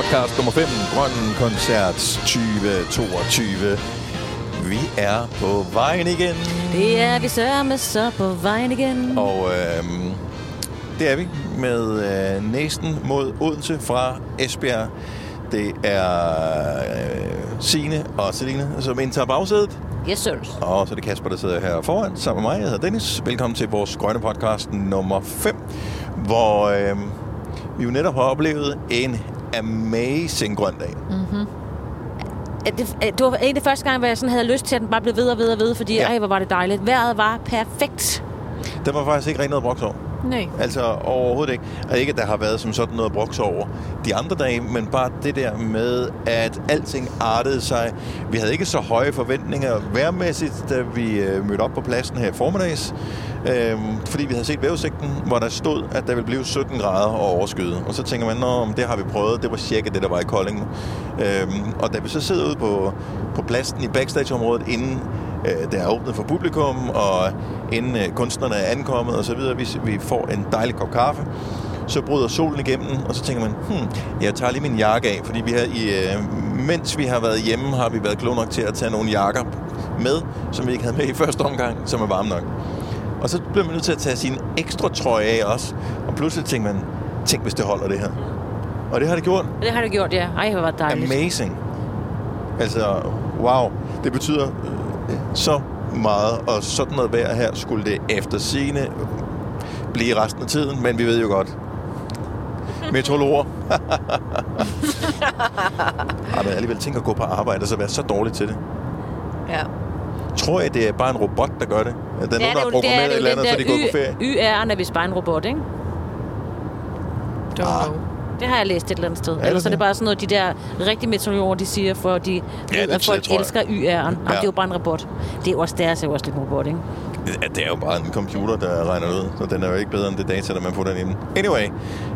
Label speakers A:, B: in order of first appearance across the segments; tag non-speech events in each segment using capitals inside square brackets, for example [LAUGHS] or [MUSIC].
A: podcast nummer 5, Grøn Koncert 2022. Vi er på vejen igen.
B: Det er vi sørme så på vejen igen.
A: Og øh, det er vi med øh, næsten mod Odense fra Esbjerg. Det er øh, Signe og Celine, som indtager bagsædet.
B: Yes, sir.
A: Og så er det Kasper, der sidder her foran sammen med mig. Jeg hedder Dennis. Velkommen til vores grønne podcast nummer 5, hvor øh, vi jo netop har oplevet en amazing grøn dag.
B: Mm. Det, det var egentlig første gang, hvor jeg sådan havde lyst til, at den bare blev ved og ved og ved, fordi
A: Ja.
B: ej, hvor var det dejligt. Vejret var perfekt.
A: Der var faktisk ikke rigtig noget broks over.
B: Nej.
A: Altså overhovedet ikke. Og ikke, at der har været som sådan noget broks over de andre dage, men bare det der med, at alting artede sig. Vi havde ikke så høje forventninger værmæssigt, da vi øh, mødte op på pladsen her i formiddags. Øhm, fordi vi havde set vejrudsigten, hvor der stod, at der ville blive 17 grader og overskyet. Og så tænker man, Nå, det har vi prøvet. Det var cirka det, der var i Kolding. Øhm, og da vi så sidder ude på, på pladsen i backstageområdet, inden øh, det er åbnet for publikum, og inden øh, kunstnerne er ankommet og så videre, vi, vi får en dejlig kop kaffe, så bryder solen igennem, og så tænker man, hmm, jeg tager lige min jakke af, fordi vi har i, øh, mens vi har været hjemme, har vi været kloge nok til at tage nogle jakker med, som vi ikke havde med i første omgang, som er varme nok. Og så bliver man nødt til at tage sin ekstra trøje af også, og pludselig tænker man, tænk hvis det holder det her. Og det har det gjort.
B: Det har det gjort, ja. Ej, hvor var det dejligt.
A: Amazing. Altså, wow. Det betyder øh, så meget, og sådan noget vejr her skulle det efter sine blive resten af tiden, men vi ved jo godt. Meteorologer. [LAUGHS] Ej, men alligevel tænk at gå på arbejde og så være så dårlig til det.
B: Ja.
A: Tror jeg, det er bare en robot, der gør det? At der er nogen, der har programmeret et eller andet, så de går på ferie?
B: YR'en er vist bare en robot, ikke?
C: Don't
A: Ah.
C: know.
B: Det har jeg læst et eller andet sted.
A: det
B: Ellers er
A: det?
B: det bare sådan noget, de der rigtige meteorologer, de siger, for de
A: Ja,
B: ved,
A: det
B: at folk
A: jeg.
B: elsker YR'en. Jamen,
A: Ja.
B: det er jo bare en robot. Det er jo også deres, er jo også lidt en robot, ikke?
A: Ja, det er jo bare en computer, der regner det ud, så den er jo ikke bedre end det data, der man den ind. Anyway,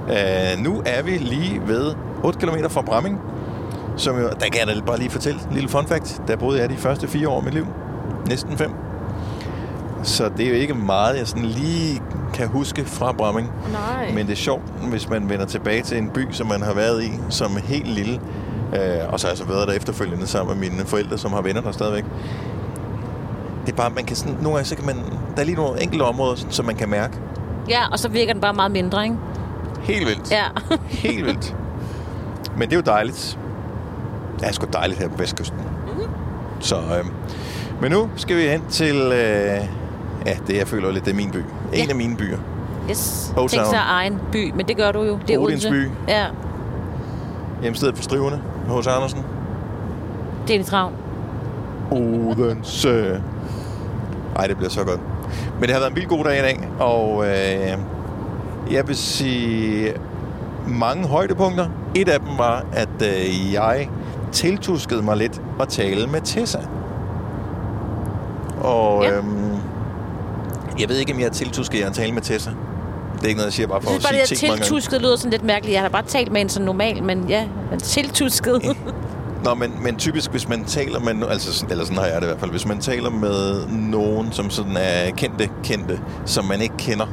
A: øh, nu er vi lige ved 8 km fra Bramming, som jo, der kan jeg da bare lige fortælle en lille fun fact. Der boede jeg de første fire år af mit liv. Næsten fem. Så det er jo ikke meget, jeg sådan lige kan huske fra Bramming.
C: Nej.
A: Men det er sjovt, hvis man vender tilbage til en by, som man har været i som helt lille. Øh, og så har jeg så været der efterfølgende sammen med mine forældre, som har venner der stadigvæk. Det er bare, man kan sådan, nogle gange, så kan man, der er lige nogle enkelte områder, som man kan mærke.
B: Ja, og så virker den bare meget mindre, ikke?
A: Helt vildt.
B: Ja. [LAUGHS]
A: Helt vildt. Men det er jo dejligt. Det er sgu dejligt her på Vestkysten.
B: Mhm.
A: Så, øh, men nu skal vi hen til, øh, ja, det jeg føler lidt, det er min by. En
B: Ja.
A: af mine byer.
B: Yes.
A: Old
B: Tænk sig egen by, men det gør du jo. Det er
A: Odins by.
B: Ja,
A: Hjemstedet for strivende. H.C. Andersen.
B: det er en travn.
A: Odense. Ej, det bliver så godt. Men det har været en vildt god dag i dag, og øh, jeg vil sige mange højdepunkter. Et af dem var, at øh, jeg tiltuskede mig lidt at tale med Tessa. Og
B: Ja.
A: øhm, jeg ved ikke, om jeg er tiltusket jer at tale med Tessa. Det er ikke noget, jeg siger bare for
B: Jeg
A: at
B: synes bare,
A: sige
B: det
A: ting mange
B: tiltusket lyder sådan lidt mærkeligt. Jeg har da bare talt med en sådan normal, men ja, tiltusket.
A: Nå, men, men typisk, hvis man taler med... Altså, eller sådan har jeg det i hvert fald. Hvis man taler med nogen, som sådan er kendte, kendte, som man ikke kender.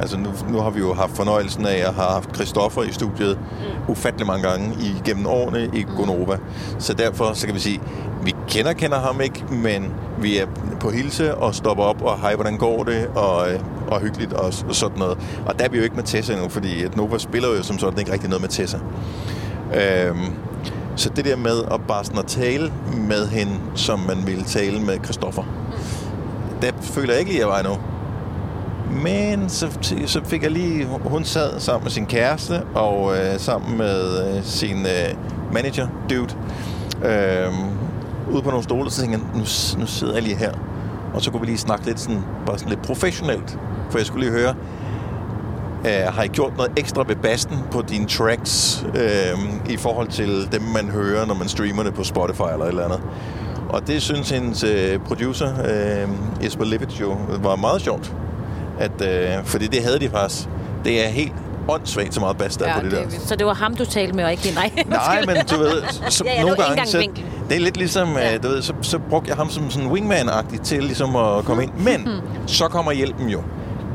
A: Altså, nu, nu har vi jo haft fornøjelsen af at have haft Christoffer i studiet
B: Mm.
A: ufattelig mange gange igennem årene i Gonova. Så derfor, så kan vi sige, vi kender, kender ham ikke, men vi er på hilse og stopper op og hej, hvordan går det, og, øh, og hyggeligt og, og sådan noget. Og der er vi jo ikke med Tessa endnu, fordi at Nova spiller jo som sådan ikke rigtig noget med Tessa. Øhm, så det der med at bare sådan at tale med hende, som man ville tale med Christoffer, der føler jeg ikke lige, at jeg var endnu. Men så, så fik jeg lige... Hun sad sammen med sin kæreste og øh, sammen med øh, sin øh, manager, dude, øh, ude på nogle stole, så tænkte jeg, nu, nu sidder jeg lige her. Og så kunne vi lige snakke lidt, sådan, bare sådan lidt professionelt. For jeg skulle lige høre, øh, har I gjort noget ekstra ved basten på dine tracks øh, i forhold til dem, man hører, når man streamer det på Spotify eller et eller andet? Og det synes hendes øh, producer, øhm, øh, Jesper Levitz, jo var meget sjovt. At, øh, fordi det havde de faktisk. Det er helt åndssvagt så meget bas der
C: Ja,
A: på det,
C: det
A: der.
C: er vildt.
B: Så det var ham, du talte med, og ikke nej. [LAUGHS]
A: Nej, men du ved, så, [LAUGHS]
B: Ja, ja,
A: nogle gange, så, det er lidt ligesom,
B: Ja.
A: ja. du ved, så, så brugte jeg ham som sådan wingman-agtig til ligesom at komme ind. Men
B: Mhm. [LAUGHS]
A: så kommer hjælpen jo.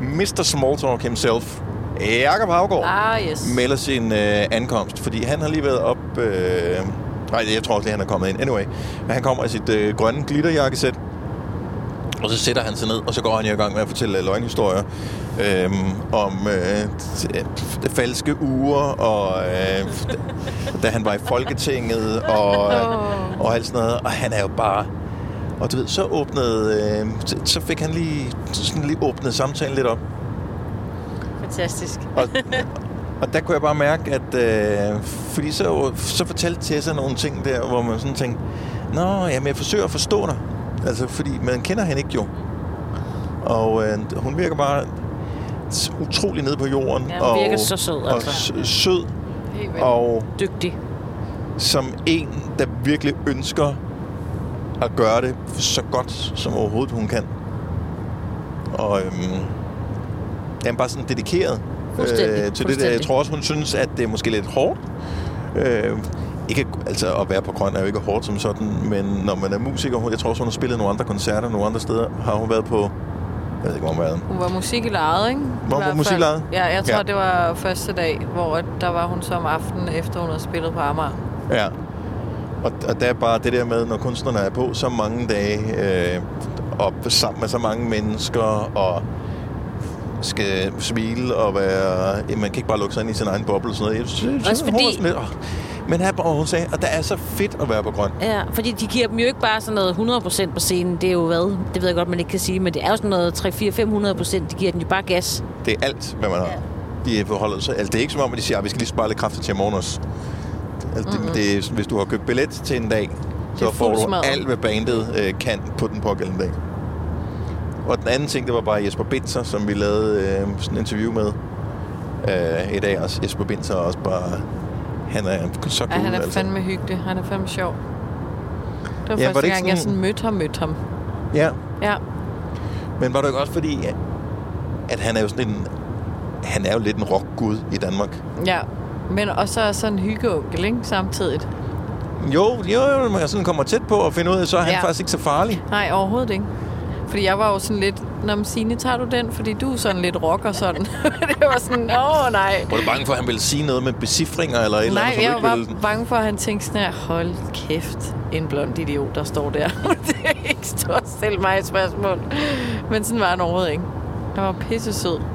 A: Mr. Smalltalk himself, Jakob Havgård
C: Ah, yes.
A: melder sin øh, ankomst, fordi han har lige været op... Øh, nej, jeg tror også lige, han er kommet ind. Anyway, men han kommer i sit øh, grønne glitterjakkesæt, og så sætter han sig ned, og så går han i gang med at fortælle løgnhistorier øh, om øh, t- falske uger, og øh, da han var i Folketinget, og,
C: Åh.
A: og alt sådan noget. Og han er jo bare... Og du ved, så åbnede... Øh, så fik han lige, sådan lige åbnet samtalen lidt op.
B: Fantastisk.
A: Og, og der kunne jeg bare mærke, at... Øh, fordi så, så fortalte Tessa nogle ting der, hvor man sådan tænkte, Nå, jamen jeg forsøger at forstå dig. Altså, fordi man kender hende ikke jo. Og øh, hun virker bare utrolig nede på jorden.
B: Ja, hun
A: og,
B: virker så sød,
A: Og
B: altså.
A: sød, og
B: Dygtig.
A: som en, der virkelig ønsker at gøre det så godt, som overhovedet hun kan. Og øhm, er bare sådan dedikeret øh, til det der. Jeg tror også, hun synes, at det er måske lidt hårdt. Øh, ikke, altså at være på grøn er jo ikke hårdt som sådan, men når man er musiker, hun- jeg tror også, hun har spillet nogle andre koncerter, nogle andre steder, har hun været på, jeg ved ikke, hvor hun været.
C: Hun var musiklaget, ikke?
A: Hvor var
C: hvert fald.
A: musiklejet?
C: Ja, jeg tror,
A: Ja.
C: det var første dag, hvor der var hun så om aftenen, efter hun havde spillet på Amager.
A: Ja. Og, og der er bare det der med, når kunstnerne er på så mange dage, øh, og sammen med så mange mennesker, og skal smile og være... Man kan ikke bare lukke sig ind i sin egen boble og sådan noget. Jeg synes,
B: Også
A: hun
B: fordi-
A: var lidt, åh. Men her, og hun sagde, at det er så fedt at være på grøn.
B: Ja, fordi de giver dem jo ikke bare sådan noget 100% på scenen. Det er jo hvad? Det ved jeg godt, man ikke kan sige, men det er jo sådan noget 3-4-500%. De giver den jo bare gas.
A: Det er alt, hvad man har. De forholder sig. Altså, det er ikke som om, at de siger, at vi skal lige spare lidt kræfter til i morgen også. Altså, det, det er, hvis du har købt billet til en dag, så
C: Det
A: får du
C: smadret.
A: alt, hvad bandet øh, kan på den pågældende dag. Og den anden ting, det var bare Jesper Binzer, som vi lavede øh, sådan en interview med øh, i dag. Også Jesper Binzer er også bare... Han er så cool,
C: Ja, han er
A: altså.
C: fandme hyggelig. Han er fandme sjov. Det var
A: Ja,
C: ja,
A: var
C: første
A: det
C: gang, jeg
A: sådan-
C: sådan mødte ham, mødte ham.
A: Ja,
C: Ja,
A: men var det ikke også fordi, at, han er jo sådan en... Han er jo lidt en rockgud i Danmark.
C: ja. Men også er sådan en hyggeonkel, ikke? Samtidig.
A: Jo, jo, jo, når man sådan kommer tæt på og finder ud af, så er han
C: Ja.
A: faktisk ikke så farlig.
C: Nej, overhovedet ikke. Fordi jeg var jo sådan lidt, Nå, men Signe, tager du den? Fordi du er sådan lidt rock og sådan. [LAUGHS] det var sådan, åh nej.
A: Var du bange for, at han ville sige noget med becifringer eller et eller
C: Nej,
A: andet?
C: jeg
A: som
C: var bare bange for, at han tænkte sådan her, hold kæft, en blond idiot, der står der. [LAUGHS] det er ikke og stille mig et spørgsmål. Men sådan var han overhovedet ikke. Han var pisse sød.
A: ville?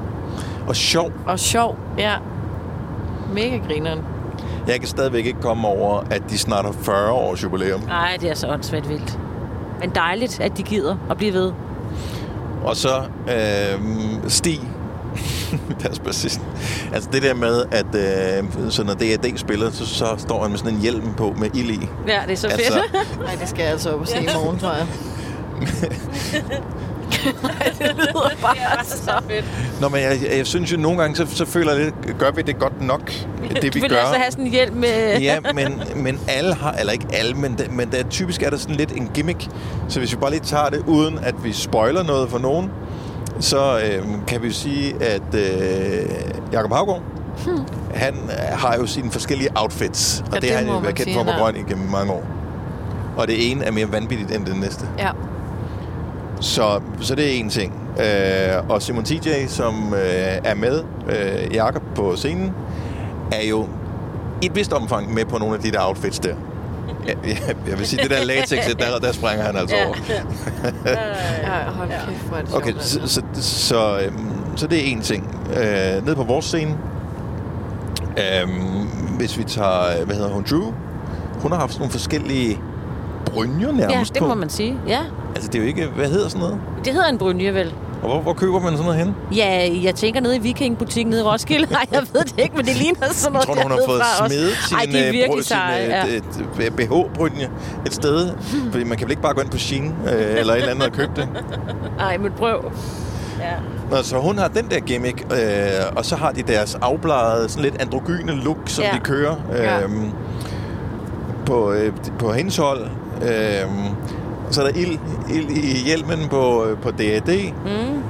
A: Og sjov.
C: Og sjov, ja. Mega grineren.
A: Jeg kan stadigvæk ikke komme over, at de snart har 40 års jubilæum.
B: Nej, det er så åndssvagt vildt. Men dejligt, at de gider at blive ved.
A: Og så øh, Stig, [LAUGHS] deres bassist. Altså det der med, at øh, så når D&D spiller, så, så står han med sådan en hjelm på med ild i.
B: Ja, det er så
A: Altså,
B: fedt.
C: Nej, det skal jeg altså op og se i morgen, tror jeg. [LAUGHS] det lyder bare så fedt.
A: Nå, men jeg, jeg, synes jo nogle gange, så, så føler jeg lidt, gør vi det godt nok, [LAUGHS] det
B: du
A: vi
B: vil
A: gør?
B: altså have sådan en hjælp med...
A: ja, men, men alle har, eller ikke alle, men, der, men der, typisk er der sådan lidt en gimmick. Så hvis vi bare lige tager det, uden at vi spoiler noget for nogen, så øh, kan vi jo sige, at øh, Jakob Havgaard, hmm. han øh, har jo sine forskellige outfits. Og
C: Ja,
A: det,
C: det
A: har han jo været kendt for på grøn igennem mange år. Og det ene er mere vanvittigt end det næste.
C: Ja.
A: Så, så det er en ting. Øh, og Simon TJ, som øh, er med øh, Jakob på scenen, er jo i et vist omfang med på nogle af de der outfits der. Jeg, jeg, jeg vil sige, det der latex, der, der springer han altså
B: Ja.
A: over.
C: ja [LAUGHS] hold kæft, hvor er det.
A: Okay, så, så, så, øhm, så det er en ting. Øh, ned på vores scene, øhm, hvis vi tager, hvad hedder hun, Drew, hun har haft sådan nogle forskellige brynjer
B: Ja,
A: nærmest
B: det
A: på.
B: må man sige. Ja,
A: Altså, det er jo ikke, hvad hedder sådan noget?
B: det hedder en brynje, vel?
A: Og hvor, hvor køber man sådan noget hen?
B: Ja, jeg tænker nede i Vikingbutikken nede i Roskilde. Nej, jeg ved det ikke, men det ligner sådan
A: Jeg
B: noget
A: tror, hun har fået smedet sin,
B: Ej, det er
A: øh,
B: virkelig
A: sin
B: ja.
A: øh, BH-brynje et sted. Fordi man kan vel ikke bare gå ind på Shein øh, eller et eller andet og købe det.
B: Ej, men prøv. Ja.
A: Nå, så hun har den der gimmick, øh, og så har de deres afbladede, sådan lidt androgyne look, som
B: Ja.
A: de kører øh,
C: Ja.
A: på, øh, på hendes hold. Øh, så er der ild, ild i hjelmen på, øh, på D.A.D.
B: Mm.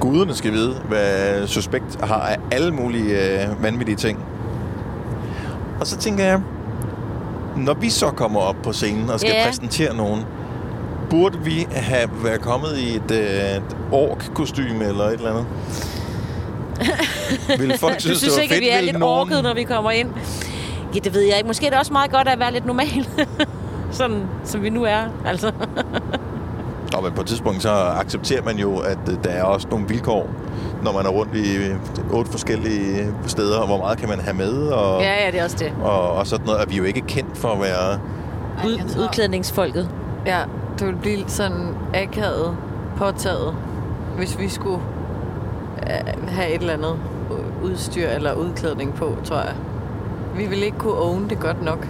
A: Guderne skal vide, hvad Suspekt har af alle mulige øh, vanvittige ting. Og så tænker jeg, når vi så kommer op på scenen og skal
B: Ja.
A: præsentere nogen, burde vi have været kommet i et, øh, et ork-kostyme eller et eller andet? [LAUGHS] Ville folk
B: Du
A: synes,
B: synes
A: det
B: ikke, at
A: fedt?
B: vi er lidt
A: nogen-
B: orket, når vi kommer ind? Ja, det ved jeg ikke. Måske er det også meget godt at være lidt normal. [LAUGHS] Sådan, som vi nu er. Altså.
A: Nå, men på et tidspunkt så accepterer man jo, at øh, der er også nogle vilkår, når man er rundt i otte forskellige steder, og hvor meget kan man have med, og,
B: Ja, ja, det er også det.
A: og, og sådan noget. Og vi er jo ikke kendt for at være...
B: Ud, udklædningsfolket.
C: Ja, det ville blive sådan akavet påtaget, hvis vi skulle øh, have et eller andet udstyr eller udklædning på, tror jeg. Vi ville ikke kunne own det godt nok,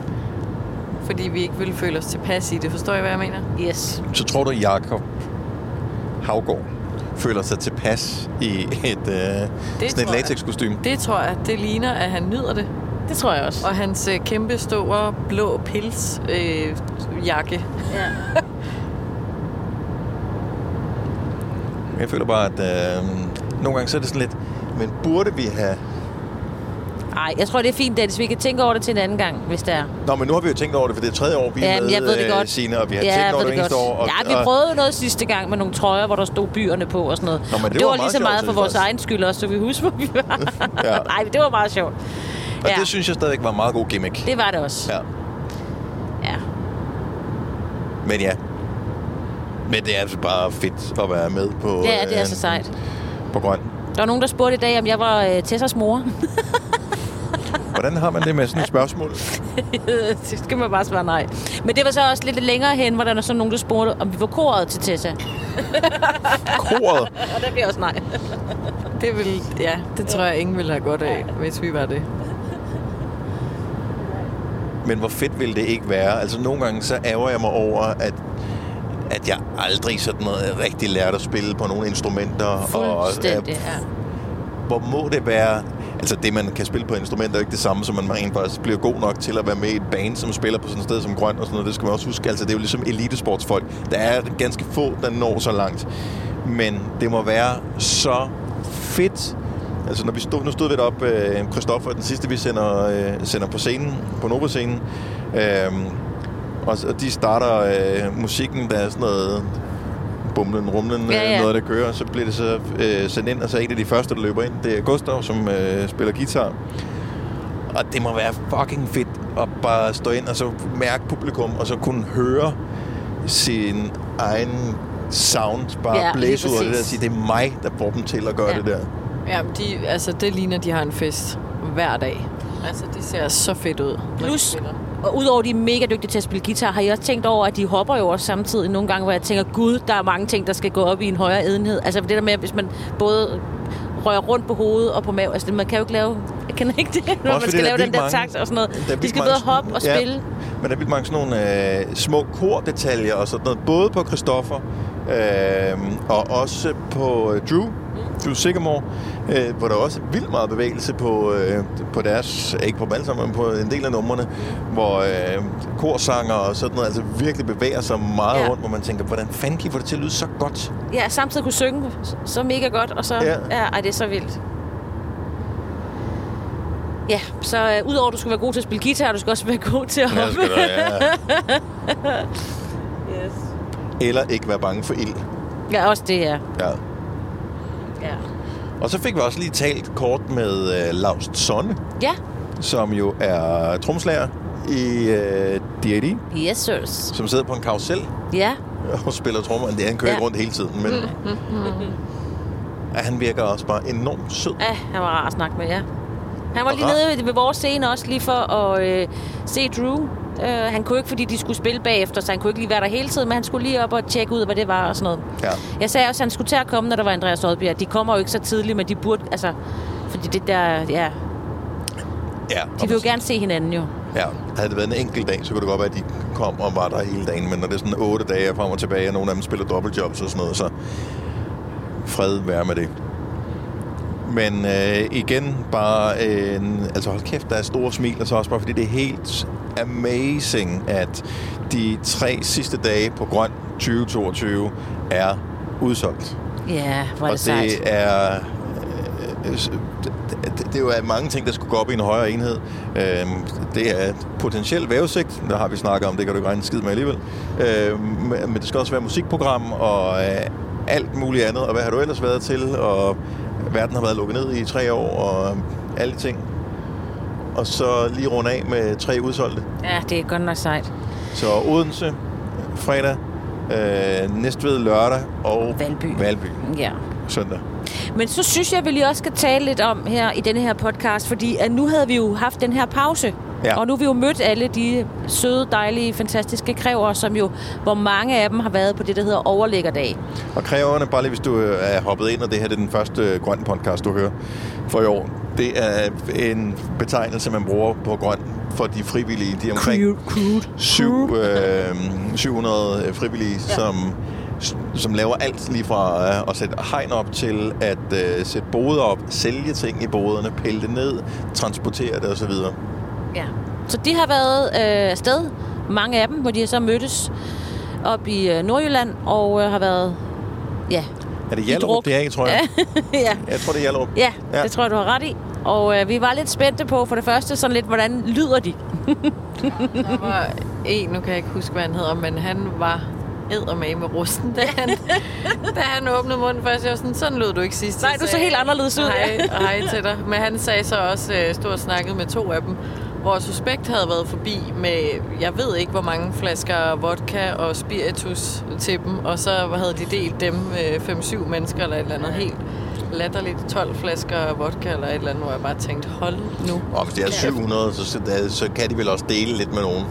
C: fordi vi ikke ville føle os tilpas i det. Forstår I, hvad jeg mener?
B: Yes.
A: Så tror du, Jakob Havgård føler sig tilpas i et, øh, sådan et
C: tror jeg.
A: latexkostyme?
C: Det tror jeg, det ligner, at han nyder det.
B: Det tror jeg også.
C: Og hans øh, kæmpe store blå pils øh, jakke.
B: Ja.
A: Jeg føler bare, at øh, nogle gange så er det sådan lidt, men burde vi have...
B: Ej, jeg tror, det er fint, Dennis. Vi kan tænke over det til en anden gang, hvis det er.
A: Nå, men nu har vi jo tænkt over det, for det er tredje år, vi er
B: Jamen,
A: med,
B: jeg ved det
A: øh,
B: godt.
A: Signe, og vi har
B: ja,
A: tænkt over det eneste år. Og,
B: Ja, vi prøvede noget sidste gang med nogle trøjer, hvor der stod byerne på og sådan noget.
A: Nå, men det
B: det
A: var
B: var, lige så meget for vores
A: faktisk.
B: egen skyld også, så vi husker, hvor vi var. [LAUGHS]
A: Ja.
B: Nej, det var meget sjovt.
A: Og
B: Ja,
A: det synes jeg stadigvæk var en meget god gimmick.
B: det var det også.
A: Ja.
B: Ja.
A: Men ja. Men det er altså bare fedt at være med på,
B: Ja, det er
A: øh,
B: så sejt.
A: på grøn.
B: Der var nogen, der spurgte i dag, om jeg var øh, Tessas mor. [LAUGHS]
A: Hvordan har man det med sådan et spørgsmål? [LAUGHS]
B: det skal man bare svare nej. Men det var så også lidt længere hen, hvor der var så nogen, der spurgte, om vi var koret til Tessa. [LAUGHS]
A: Koret?
B: Og der bliver også nej.
C: Det vil, ja, det tror jeg, ingen ville have godt af, hvis vi var det.
A: Men hvor fedt ville det ikke være? Altså nogle gange så ærger jeg mig over, at at jeg aldrig sådan noget rigtig lærte at spille på nogle instrumenter.
B: Fuldstændig,
A: Og,
B: ja.
A: øh, hvor må det være... Altså det, man kan spille på instrumenter, er ikke det samme, som man rent faktisk bliver god nok til at være med i et band, som spiller på sådan et sted som Grøn og sådan noget. Det skal man også huske. Altså det er jo ligesom elitesportsfolk. Der er ganske få, der når så langt. Men det må være så fedt Altså, når vi stod, nu stod vi deroppe, øh, Christoffer, den sidste, vi sender, øh, sender på scenen, på Nova-scenen. Øh, og, og de starter øh, musikken, der er sådan noget bumlen, rumlen,
B: Ja,
A: ja,
B: ja.
A: noget, der kører. Så bliver det så øh, sendt ind, og så er en af de første, der løber ind, det er Gustav, som øh, spiller guitar. Og det må være fucking fedt at bare stå ind og så mærke publikum, og så kunne høre sin egen sound bare
B: Ja,
A: blæse ud af det der, og sige, det er mig, der får dem til at gøre
B: Ja.
A: det der.
C: Ja, de, altså det ligner, de har en fest hver dag. Altså, det ser så fedt ud.
B: Plus. Og udover de er mega dygtige til at spille guitar, har jeg også tænkt over, at de hopper jo også samtidig nogle gange, hvor jeg tænker, gud, der er mange ting, der skal gå op i en højere edenhed. Altså det der med, hvis man både rører rundt på hovedet og på maven. Altså, man kan jo ikke lave... Jeg kender ikke det, når man skal lave den der
A: mange-
B: takt og sådan
A: der
B: noget. De skal både hoppe og
A: ja.
B: spille.
A: Men der er mange sådan nogle øh, små kordetaljer og sådan noget, både på Christoffer øh, og også på øh, Drew, Drew Sigamore, øh, hvor der også er vildt meget bevægelse på, øh, på deres, ikke på dem alle sammen, men på en del af numrene, hvor øh, korsanger og sådan noget, altså virkelig bevæger sig meget
B: Ja.
A: ja. rundt, hvor man tænker, hvordan fanden kan I få det til at lyde så godt?
B: Ja, samtidig kunne synge så- mega godt, og så... Ja.
A: Ja.
B: ja ej, det er så vildt. Ja, så øh, udover at du skal være god til at spille guitar, du skal også være god til at
A: Ja,
B: hoppe.
A: skal der, ja. [LAUGHS]
B: Yes.
A: Eller ikke være bange for ild.
B: Ja, også det, ja.
A: Ja.
B: Ja.
A: Og så fik vi også lige talt kort med øh, Laust Sonne,
B: Ja,
A: som jo er tromslager i øh, D.A.D.,
B: yes, sirs.
A: som sidder på en karusel
B: Ja, [LAUGHS]
A: og spiller trommer. Det er, han kører
B: Ja.
A: rundt hele tiden, men [LAUGHS] ja, han virker også bare enormt sød.
B: ja, han var rar at snakke med, ja. Han var lige nede ved, ved vores scene også, lige for at øh, se Drew. Uh, han kunne ikke, fordi de skulle spille bagefter, så han kunne ikke lige være der hele tiden, men han skulle lige op og tjekke ud, hvad det var og sådan noget.
A: Ja.
B: Jeg sagde også, at han skulle til at komme, når der var Andreas Oddbjerg. De kommer jo ikke så tidligt, men de burde, altså... Fordi det der, ja...
A: Ja,
B: De vil jo gerne se hinanden jo.
A: Ja, havde det været en enkelt dag, så kunne det godt være, at de kom og var der hele dagen. Men når det er sådan otte dage frem og tilbage, og nogle af dem spiller dobbeltjobs og sådan noget, så fred være med det. Men øh, igen, bare en, altså hold kæft, der er store smil, og så også bare fordi det er helt amazing, at de tre sidste dage på Grøn 2022 er udsolgt.
B: Ja, hvor er
A: Og
B: det sejt.
A: det er... øh, det, er jo mange ting, der skulle gå op i en højere enhed. Øhm, det er potentielt vævesigt, der har vi snakket om, det kan du ikke regne skid med alligevel. Øhm, men men det skal også være musikprogram og øh, alt muligt andet. Og hvad har du ellers været til? Og verden har været lukket ned i tre år, og alle ting. Og så lige runde af med tre udsolgte.
B: Ja, det er godt nok sejt.
A: Så Odense fredag, øh, Næstved lørdag og
B: Valby.
A: Valby
B: Ja.
A: søndag.
B: Men så synes jeg, at vi lige også skal tale lidt om her i denne her podcast, fordi at nu havde vi jo haft den her pause.
A: Ja.
B: Og nu har vi jo mødt alle de søde, dejlige, fantastiske kræver, som jo, hvor mange af dem har været på det, der hedder overlæggerdag.
A: Og kræverne, bare lige hvis du øh, er hoppet ind, og det her det er den første øh, grøn podcast, du hører for i år. Det er en betegnelse, man bruger på grøn for de frivillige. De er omkring syv, øh, 700 frivillige, ja. som, som laver alt lige fra øh, at sætte hegn op til at øh, sætte boder op, sælge ting i boderne, pille det ned, transportere det osv.
B: Ja. Så de har været øh, afsted, mange af dem, hvor de har så mødtes op i øh, Nordjylland, og øh, har været, ja,
A: Er det. Hjallerup, det er, tror jeg? [LAUGHS]
B: ja,
A: Jeg tror, det er Hjallerup.
B: ja,
A: Ja.
B: det tror jeg, du har ret i. Og øh, vi var lidt spændte på, for det første, sådan lidt, hvordan lyder de? [LAUGHS]
C: Der var en, nu kan jeg ikke huske, hvad han hedder, men han var eddermame med rusten, da han, [LAUGHS] da han åbnede munden først. Jeg var sådan, sådan lød du ikke sidst.
B: Nej, du så helt anderledes ud.
C: Hej, hej til dig. Men han sagde så også, øh, stod og snakkede med to af dem, hvor Suspekt havde været forbi med, jeg ved ikke, hvor mange flasker vodka og spiritus til dem, og så havde de delt dem øh, 5-7 mennesker eller et eller andet helt latterligt 12 flasker vodka eller et eller andet, hvor jeg bare tænkte, hold nu.
A: Og hvis det er 700, så, så, så kan de vel også dele lidt med nogen.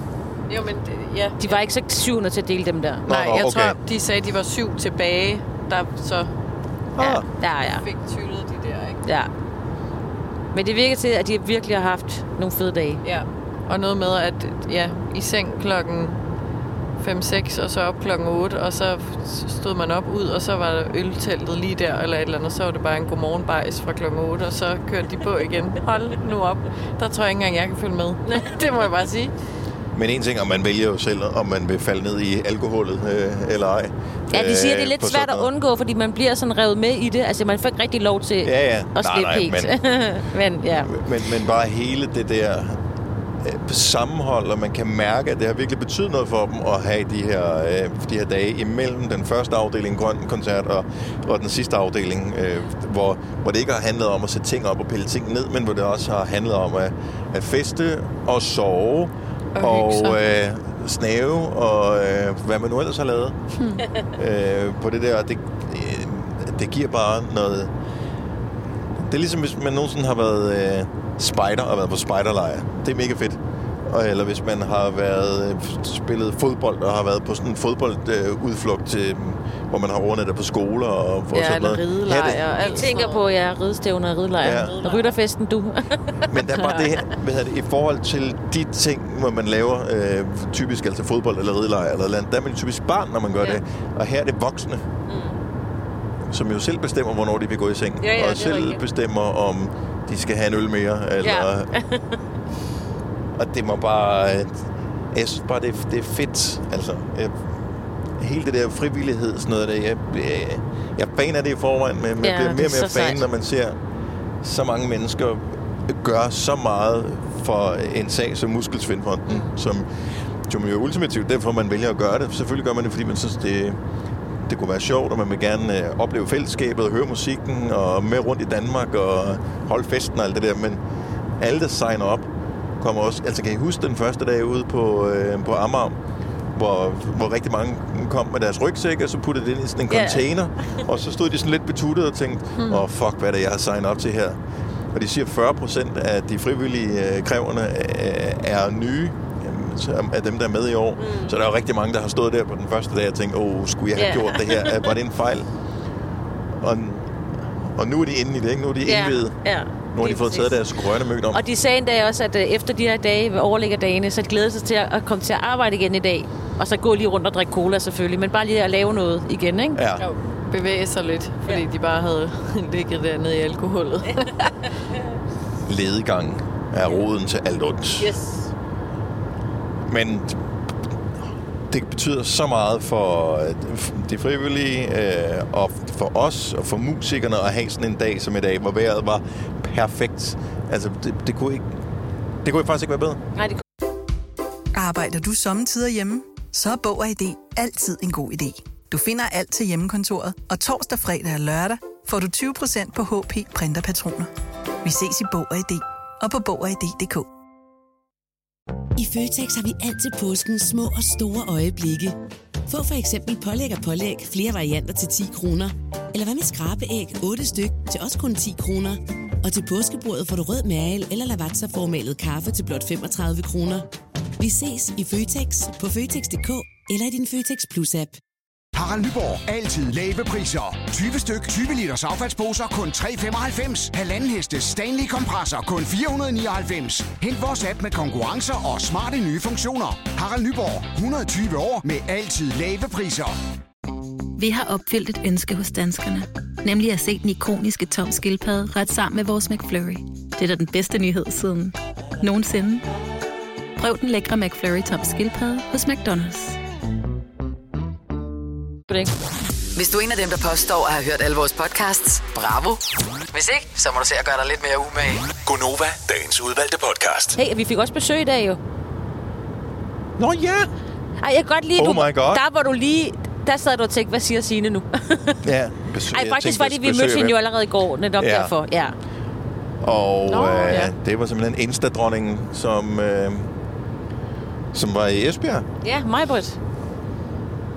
C: Jo, men ja.
B: De var ikke så 700 til at dele dem der.
C: Nej,
A: Nå,
C: jeg
A: okay.
C: tror, de sagde, de var syv tilbage, der så
A: Ah.
B: Ja, ja,
C: fik tyllet de der, ikke?
B: ja. Men det virker til, at de virkelig har haft nogle fede dage.
C: Ja. Og noget med, at ja, i seng klokken 5-6, og så op klokken 8, og så stod man op ud, og så var der ølteltet lige der, eller et eller andet, så var det bare en godmorgen bajs fra klokken 8, og så kørte de på igen. Hold nu op. Der tror jeg ikke engang, jeg kan følge med. [LAUGHS] det må jeg bare sige.
A: Men en ting, om man vælger jo selv, om man vil falde ned i alkoholet øh, eller ej.
B: Ja, de siger, det er
A: Øh,
B: lidt svært at undgå, fordi man bliver sådan revet med i det. Altså, man får ikke rigtig lov til
A: Ja, ja.
B: at slippe helt.
A: men- [LAUGHS]
B: Men, ja.
A: Men, men bare hele det der øh, sammenhold, og man kan mærke, at det har virkelig betydet noget for dem at have de her, øh, de her dage imellem den første afdeling Grøn Koncert og, og den sidste afdeling, øh, hvor, hvor det ikke har handlet om at sætte ting op og pille ting ned, men hvor det også har handlet om at, at feste og sove
C: Og
A: og, øh, snave og øh, hvad man nu ellers har lavet [LAUGHS] øh, på det der. Det, øh, det giver bare noget... Det er ligesom, hvis man nogensinde har været øh, spider og været på spiderlejr. Det er mega fedt. Og, eller hvis man har været øh, spillet fodbold og har været på sådan en fodboldudflugt, øh, til, hvor man har overnattet på skoler og for
C: Ja,
A: sådan noget.
C: ridelejr
A: Ja,
C: og
B: Jeg tænker på, ja, ridestævner og ridelejr.
A: Ja.
B: Rytterfesten, du. [LAUGHS]
A: Men der er bare det her, hvad det, i forhold til de ting, hvor man laver øh, typisk altså fodbold eller ridelejr eller land, der er man typisk barn, når man gør
C: Ja.
A: det. Og her er det voksne, mm. som jo selv bestemmer, hvornår de vil gå i seng.
B: Ja, ja,
A: og selv
B: rigtigt.
A: bestemmer, om de skal have en øl mere. Eller,
B: Ja.
A: og det må bare... Jeg synes bare, det er, det er fedt. Altså, jeg, hele det der frivillighed, sådan noget der, jeg, jeg, jeg fan af det i forvejen, men jeg
B: Ja,
A: bliver
B: det
A: mere
B: er
A: og mere fan,
B: sejt.
A: når man ser så mange mennesker gør så meget for en sag som Muskelsvindfonden, mm. som som jo er ultimativt, derfor man vælger at gøre det. Selvfølgelig gør man det, fordi man synes, det, det kunne være sjovt, og man vil gerne øh, opleve fællesskabet og høre musikken og med rundt i Danmark og holde festen og alt det der. Men alle, der signer op, kommer også... Altså, kan I huske den første dag ude på, øh, på Amager, hvor, hvor rigtig mange kom med deres rygsæk, og så puttede det ind i sådan en container, og så stod de sådan lidt betuttet og tænkte, åh, oh, fuck, hvad er det, jeg har signet op til her? Og de siger, 40 procent af de frivillige øh, kræverne øh, er nye af dem, der er med i år. Mm. Så der er jo rigtig mange, der har stået der på den første dag og tænkt, åh, oh, skulle jeg have
B: Ja.
A: gjort det her? Var det en fejl? Og, og nu er de inde i det, ikke? Nu er de
B: ja.
A: indvidet.
B: ja.
A: Nu har de fået taget deres grønne mød om.
B: Og de sagde endda også, at øh, efter de her dage, ved overlæggerdagene, så de glæder sig til at at komme til at arbejde igen i dag. Og så gå lige rundt og drikke cola selvfølgelig, men bare lige at lave noget igen, ikke?
A: Ja.
C: Jo, bevæge sig lidt, fordi
B: Ja.
C: de bare havde [LAUGHS] ligget dernede i alkoholet. [LAUGHS]
A: Ledegang er roden til alt ondt.
B: Yes.
A: Men det betyder så meget for øh, de frivillige, øh, og for os, og for musikerne at have sådan en dag som i dag, hvor vejret var perfekt. Altså, det, det kunne ikke... Det kunne faktisk ikke være bedre.
B: Nej, det
D: Arbejder du sommetider hjemme? Så er Bog og ID altid en god idé. Du finder alt til hjemmekontoret, og torsdag, fredag og lørdag får du 20% på HP printerpatroner. Vi ses i Bog og ID og på Bog og ID.dk.
E: I Føtex har vi altid påsken små og store øjeblikke. Få for eksempel pålæg og pålæg flere varianter til 10 kroner. Eller hvad med skrabeæg 8 styk til også kun 10 kroner. Og til påskebordet får du rød mal eller lavatserformalet kaffe til blot 35 kroner. Vi ses i Føtex på Føtex.dk eller i din Føtex Plus-app.
F: Harald Nyborg. Altid lave priser. 20 styk, 20 liters affaldsposer kun 3,95. Halvanden heste Stanley kompresser kun 499. Hent vores app med konkurrencer og smarte nye funktioner. Harald Nyborg. 120 år med altid lave priser.
G: Vi har opfyldt et ønske hos danskerne. Nemlig at se den ikoniske tom skildpadde ret sammen med vores McFlurry. Det er da den bedste nyhed siden nogensinde. Prøv den lækre McFlurry tom skildpadde hos McDonald's.
H: Hvis du er en af dem, der påstår at have hørt alle vores podcasts, bravo. Hvis ikke, så må du se at gøre dig lidt mere umage.
I: Gonova, dagens udvalgte podcast.
B: Hey, vi fik også besøg i dag jo.
A: Nå ja!
B: Ej, jeg kan godt lide,
A: Oh
B: du,
A: my God.
B: der var du lige... Der sad du og tænkte, hvad siger Signe nu?
A: Ja, besøg, [LAUGHS]
B: Ej, faktisk var det, vi mødte hende jo allerede i går, netop
A: Ja.
B: derfor. Ja.
A: Og
B: Nå,
A: øh,
B: ja.
A: det var simpelthen Insta-dronningen, som, øh, som var i Esbjerg.
B: Ja, mig, Britt.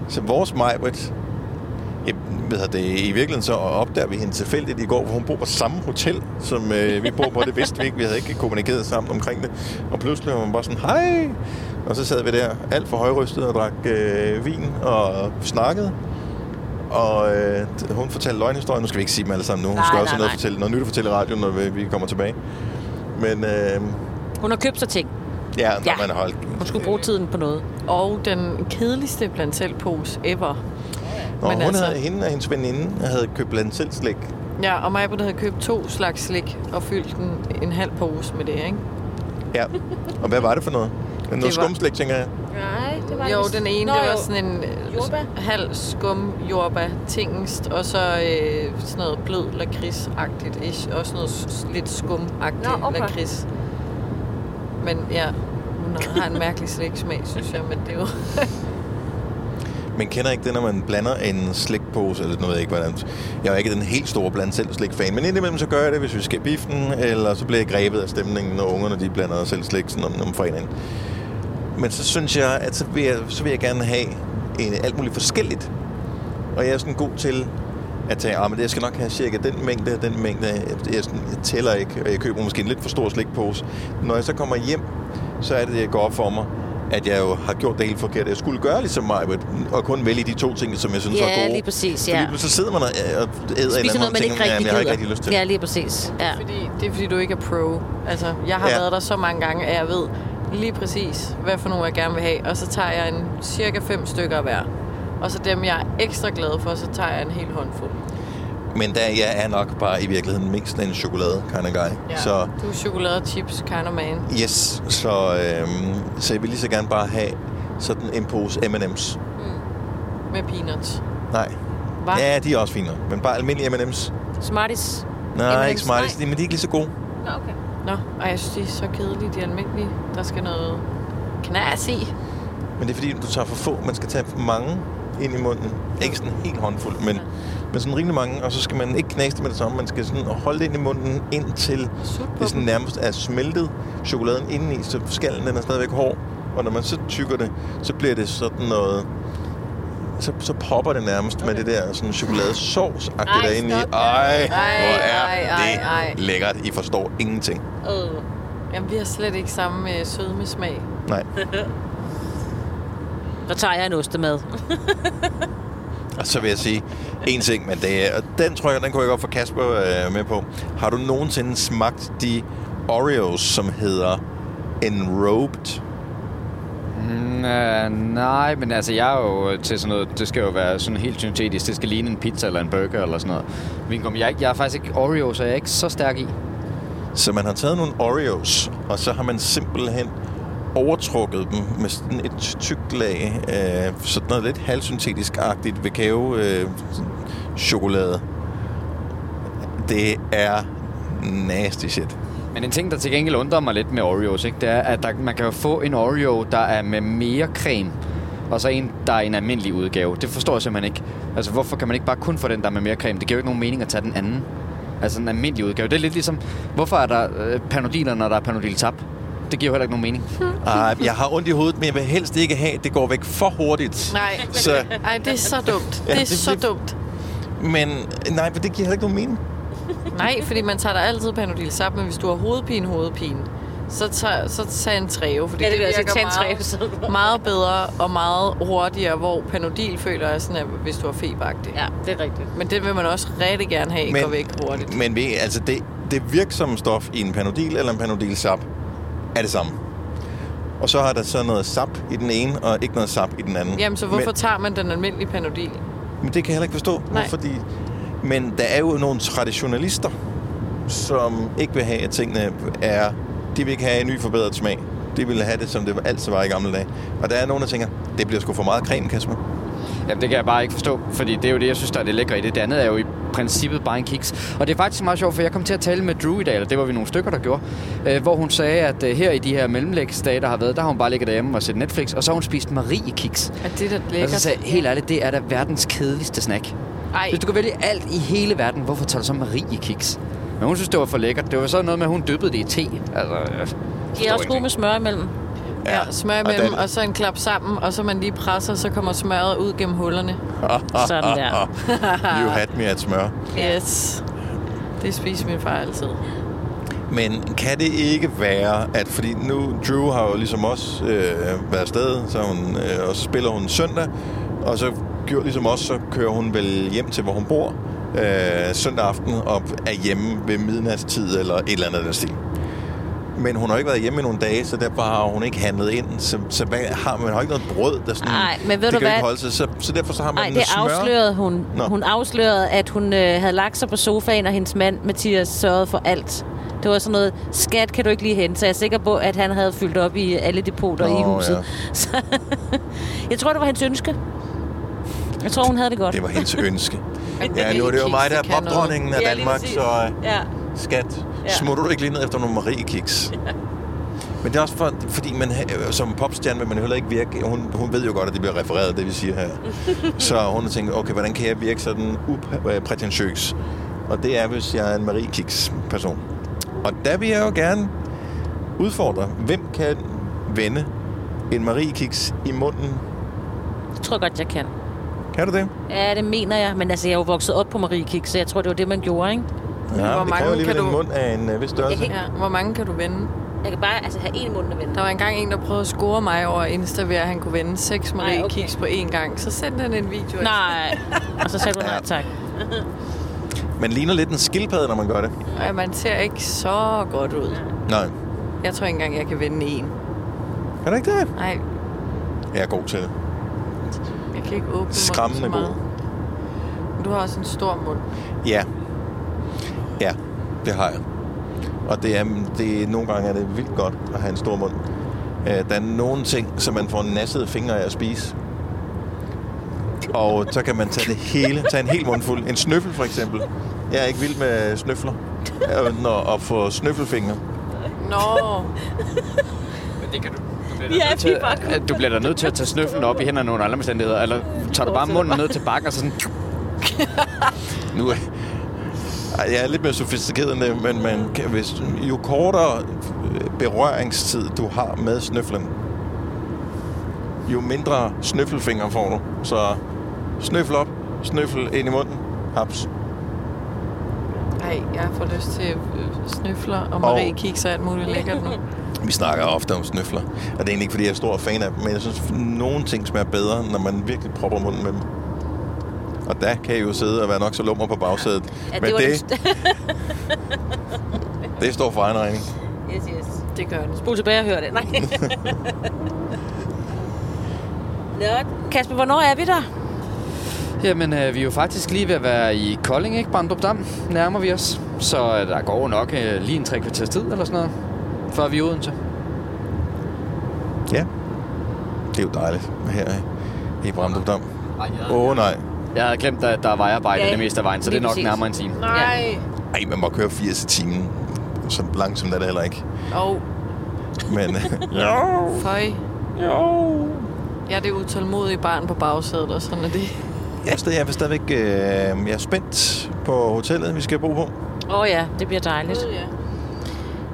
A: Så vores Majbrit, jeg ved det, i virkeligheden så opdager vi hende tilfældigt i går, hvor hun bor på samme hotel, som øh, vi bor på. Det vidste vi ikke. Vi havde ikke kommunikeret sammen omkring det. Og pludselig var man bare sådan, hej! Og så sad vi der alt for højrystet og drak øh, vin og snakkede. Og øh, hun fortalte løgnhistorien. Nu skal vi ikke sige dem alle sammen nu. Hun
B: Nej,
A: skal også
B: nej,
A: noget,
B: nej.
A: fortælle, noget nyt at fortælle radioen, når vi, vi kommer tilbage. Men øh,
B: Hun har købt sig ting.
A: Ja, når
B: Ja.
A: man har holdt...
B: Hun skulle bruge tiden på noget.
C: Og den kedeligste blandt selv pose ever.
A: Nå,
C: Men
A: hun
C: altså-
A: havde, hende og hendes veninde havde købt blandt selv slik.
C: Ja, og mig havde købt to slags slik og fyldt en, en halv pose med det, ikke?
A: Ja. Og hvad var det for noget? Noget
C: var-
A: skumslik, tænker jeg.
B: Nej, det var
C: Jo, den ene,
B: Nå,
C: det var sådan en øh,
B: Jordbær?
C: halv skum jordbær tingest, og så øh, sådan noget blød lakrids-agtigt. ish. Også noget s- lidt skum-agtigt
B: Nå, okay.
C: lakrids. Men ja, hun har en mærkelig sliksmag, synes jeg, men det er jo... [LAUGHS]
A: Men kender ikke det, når man blander en slikpose, eller noget, jeg ikke hvordan. Jeg er ikke den helt store bland selv slik-fan, men indimellem så gør jeg det, hvis vi skal biffen, eller så bliver jeg grebet af stemningen, når ungerne de blander selv slik sådan om, om fredagen. Men så synes jeg, at så vil jeg, så vil jeg gerne have en, alt muligt forskelligt. Og jeg er sådan god til at tage, ah, men det, jeg skal nok have cirka den mængde og den mængde. Jeg, jeg, jeg tæller ikke, og jeg køber måske en lidt for stor slikpose. Når jeg så kommer hjem, så er det, det går op for mig, at jeg jo har gjort det helt forkert. Jeg skulle gøre ligesom mig, og kun vælge de to ting, som jeg synes var
B: Ja,
A: gode.
B: lige præcis,
A: Fordi
B: ja.
A: så sidder man og øh, og æder
B: Spiser
A: en
B: noget, man ikke rigtig
A: jeg har ikke rigtig lyst til.
B: Ja, lige præcis. Ja.
C: Fordi, det er fordi, du ikke er pro. Altså, jeg har
A: Ja.
C: ja. været der så mange gange, at jeg ved lige præcis, hvad for nogle jeg gerne vil have. Og så tager jeg en cirka fem stykker hver. Og så dem, jeg er ekstra glad for, så tager jeg en hel håndfuld.
A: Men der, jeg er nok bare i virkeligheden mest en chokolade kind of guy.
C: Ja.
A: Så
C: Du er chokolade chips kind of man.
A: yes, så, øhm, så jeg vil lige så gerne bare have sådan en pose M&M's.
C: Med peanuts.
A: Nej.
C: Hva?
A: Ja, de er også fine. Men bare almindelige M&M's.
B: Smarties.
A: Nej,
B: M&M's,
A: ikke Smarties,
B: nej.
A: men de er ikke lige så gode.
B: Nå, okay.
C: Nå, og jeg synes, de er så kedelige, de almindelige. Der skal noget knas i.
A: Men det er fordi, du tager for få. Man skal tage for mange ind i munden. Ikke sådan helt håndfuld, men, men sådan rimelig mange. Og så skal man ikke knase det med det samme. Man skal sådan holde det ind i munden, indtil det sådan nærmest er smeltet chokoladen indeni, så skallen den er stadigvæk hård. Og når man så tykker det, så bliver det sådan noget... Så, så popper det nærmest okay. med det der sådan chokoladesauce-agtigt
B: Ej,
A: derinde i. Ej,
C: Ej,
A: hvor er
C: ej, ej,
A: det
C: ej.
A: lækkert. I forstår ingenting.
B: Øh.
C: Jamen, vi har slet ikke samme øh, sødmesmag.
A: Nej. [LAUGHS]
B: Så tager jeg en ostemad. [LAUGHS]
A: Og så vil jeg sige en ting, men det er, og den tror jeg, den kunne jeg godt få Kasper øh, med på. Har du nogensinde smagt de Oreos, som hedder Enrobed?
J: Mm, øh, nej, men altså, jeg er jo til sådan noget, det skal jo være sådan helt syntetisk. Det skal ligne en pizza eller en burger eller sådan noget. Vinkum, jeg, er ikke- jeg er faktisk ikke Oreo, så jeg er ikke så stærk i.
A: Så man har taget nogle Oreos, og så har man simpelthen overtrukket dem med sådan et tykt lag af sådan noget lidt halvsyntetisk-agtigt vakao øh, chokolade. Det er nasty shit.
J: Men en ting, der til gengæld undrer mig lidt med Oreos, ikke, det er, at der, man kan jo få en Oreo, der er med mere creme. og så en, der er en almindelig udgave. Det forstår jeg simpelthen ikke. Altså, hvorfor kan man ikke bare kun få den, der er med mere creme? Det giver jo ikke nogen mening at tage den anden. Altså en almindelig udgave. Det er lidt ligesom, hvorfor er der øh, panodiler, når der er panodil tab? Det giver heller ikke nogen mening. [LAUGHS]
A: Uh, jeg har ondt i hovedet, men jeg vil helst ikke have, at det går væk for hurtigt.
C: Nej,
A: Så,
C: Ej, det er så dumt.
A: Ja,
C: det er
A: det-
C: så
A: det-
C: dumt.
A: men nej, for det giver heller ikke nogen mening.
C: Nej, fordi man tager da altid Panodil Sap, men hvis du har hovedpine, hovedpine, så tag, så tag en træve, fordi
B: Ja, det sige,
C: virker
B: tag en
C: meget,
B: Treo, så-
C: meget bedre og meget hurtigere, hvor Panodil føler jeg sådan, at hvis du har feberagtig.
B: Ja, det er rigtigt.
C: Men det vil man også rigtig gerne have,
A: Men-
C: går væk hurtigt.
A: Men ved, altså det, det virksomme stof i en panodil eller en panodil sap er det samme. Og så har der så noget sap i den ene, og ikke noget sap i den anden.
C: Jamen, så hvorfor
A: men,
C: tager man den almindelige Panodil?
A: men det kan jeg heller ikke forstå.
C: Nej.
A: Fordi, men der er jo nogle traditionalister, som ikke vil have, at tingene er... De vil ikke have en ny forbedret smag. De vil have det, som det altid var i gamle dage. Og der er nogen, der tænker, det bliver sgu for meget creme, Kasper.
J: Jamen, det kan jeg bare ikke forstå, fordi det er jo det, jeg synes, der er det lækre i det. Det andet er jo i princippet bare en kiks. Og det er faktisk meget sjovt, for jeg kom til at tale med Drew i dag, eller det var vi nogle stykker, der gjorde, øh, hvor hun sagde, at øh, her i de her mellemlægsdage, der har været, der har hun bare ligget derhjemme og set Netflix, og så har hun spist Marie-kiks.
C: Er det da
J: Og så
C: lækkert?
J: sagde helt ærligt, det er da verdens kedeligste snack.
C: Ej,
J: Hvis du kan vælge alt i hele verden, hvorfor tager du så Marie-kiks? Men hun synes, det var for lækkert. Det var sådan noget med, at hun dyppede det i te. Altså, jeg
B: De er også gode med smør imellem.
C: Ja, smør
A: og
C: imellem,
A: den-
C: og så en klap sammen, og så man lige presser, så kommer smøret ud gennem hullerne. [LAUGHS]
B: Sådan der. [LAUGHS]
A: You had me at smør.
C: Yes. Det spiser min far altid.
A: Men kan det ikke være, at fordi nu Drew har jo ligesom også øh, været afsted, så hun, øh, og så spiller hun søndag, og så gjorde ligesom os, så kører hun vel hjem til, hvor hun bor øh, søndag aften, og er hjemme ved midnatstid eller et eller andet af den stil. Men hun har ikke været hjemme i nogle dage, så derfor har hun ikke handlet ind. Så, så hvad, har, man har ikke noget brød, der sådan...
B: Ej, men ved
A: det
B: du
A: kan jo ikke
B: hvad?
A: holde sig, så, så derfor så har man
B: Nej, det
A: smør.
B: afslørede hun.
A: Nå.
B: Hun afslørede, at hun øh, havde lagt sig på sofaen, og hendes mand, Mathias, sørgede for alt. Det var sådan noget, skat kan du ikke lige hente, så jeg er sikker på, at han havde fyldt op i alle depoter
A: Nå,
B: i huset.
A: ja. [LAUGHS]
B: Så, jeg tror, det var hendes ønske. Jeg tror, hun havde det godt.
A: Det var hendes ønske. [LAUGHS] Ja, nu er det jo
C: kiks,
A: mig, der er popdronningen af Danmark, så øh,
B: Ja.
A: skat,
B: Ja.
A: smutter du ikke lige ned efter nogle Marie-kiks? [LAUGHS] Men det er også for, fordi man, som popstjerne vil man jo heller ikke virke... Hun, hun ved jo godt, at det bliver refereret, det vi siger her. [LAUGHS] Så hun tænkt, okay, hvordan kan jeg virke sådan uprætentiøs? Og det er, hvis jeg er en Marie-kiks-person. Og der vil jeg jo gerne udfordre, hvem kan vende en Marie-kiks i munden?
B: Jeg tror godt, jeg kan.
A: Kan du det?
B: Ja, det mener jeg. Men altså, jeg er jo vokset op på Marie Kiks, så jeg tror, det var det, man gjorde, ikke?
A: Ja,
C: Hvor
A: det
C: mange kan
A: en
C: du-
A: mund af en øh, vis størrelse.
B: Jeg kan
C: Ja, hvor mange kan du vende?
B: Jeg kan bare altså, have en mund at vende.
C: Der var engang en, der prøvede at score mig over Insta, ved at han kunne vende seks Marie
B: Nej,
C: okay. Kiks på én gang. Så sendte han en video. af-
B: Nej. Og så sagde du nej [LAUGHS] tak.
A: Man ligner lidt en skildpadde, når man gør det.
C: Ja, man ser ikke så godt ud.
A: Nej.
C: Jeg tror ikke engang, jeg kan vende en.
A: Er det ikke det?
C: Nej,
A: Jeg er god til det.
C: jeg kan ikke åbne munden
A: Skræmmende
C: så meget.
A: god.
C: Du har også en stor mund.
A: Ja, det har jeg. Og det er, det er, nogle gange er det vildt godt at have en stor mund. Øh, Der er nogle ting, som man får nassede fingre af at spise. Og så kan man tage det hele, tage en hel mundfuld. En snøffel for eksempel. Jeg er ikke vild med snøfler. Øh, Når, at få snøffelfingre.
C: Nå,
J: Men det kan du. Du
B: Ja,
J: til, at du bliver da nødt til at tage snøflen op i hænderne under alle omstændigheder. Eller tager du bare munden ned til bakken og så sådan... [LAUGHS]
A: Nu Ej, jeg er lidt mere sofistikeret end det, men man kan, hvis, jo kortere øh, berøringstid du har med snøflen, jo mindre snøffelfinger får du. Så snøffel op, snøffel ind i munden, haps.
C: Ej, jeg får lyst til øh, snøfler og Marie Kiks og alt muligt lækkert nu. [LAUGHS]
A: Vi snakker ofte om snøfler, og det er egentlig ikke, fordi jeg er stor fan af dem, men jeg synes, at nogle ting smager bedre, når man virkelig propper munden med dem. Og der kan I jo sidde og være nok så lummer på bagsædet.
B: Ja,
A: men
B: var
A: det,
B: den- [LAUGHS]
A: det står for egen regning.
B: yes, yes.
C: Det gør den.
B: Spol tilbage og hør det. Nej. [LAUGHS] Nå, Kasper, hvornår er vi der?
J: Jamen, øh, vi er jo faktisk lige ved at være i Kolding, ikke? Brandrup Dam nærmer vi os. Så øh, der går jo nok øh, lige en tre kvarters tid eller sådan noget, før vi er i Odense.
A: Ja, det er jo dejligt her i Bramdrup Dam. Åh oh, nej.
J: Jeg havde glemt, at der er vejarbejde
B: Ja,
J: det meste af vejen, så det er nok
B: præcis.
J: nærmere en time.
C: Nej.
A: Ej, man må køre 80 i timen. Så langsomt er det heller ikke.
C: Og
A: Men [LAUGHS] jo,
C: føj.
A: jo.
C: Jeg er det utålmodige barn på bagsædet, og sådan er det.
A: Jeg er, stadig, jeg er stadigvæk øh, jeg er spændt på hotellet, vi skal bo på.
B: Åh oh ja, det bliver dejligt.
C: ja.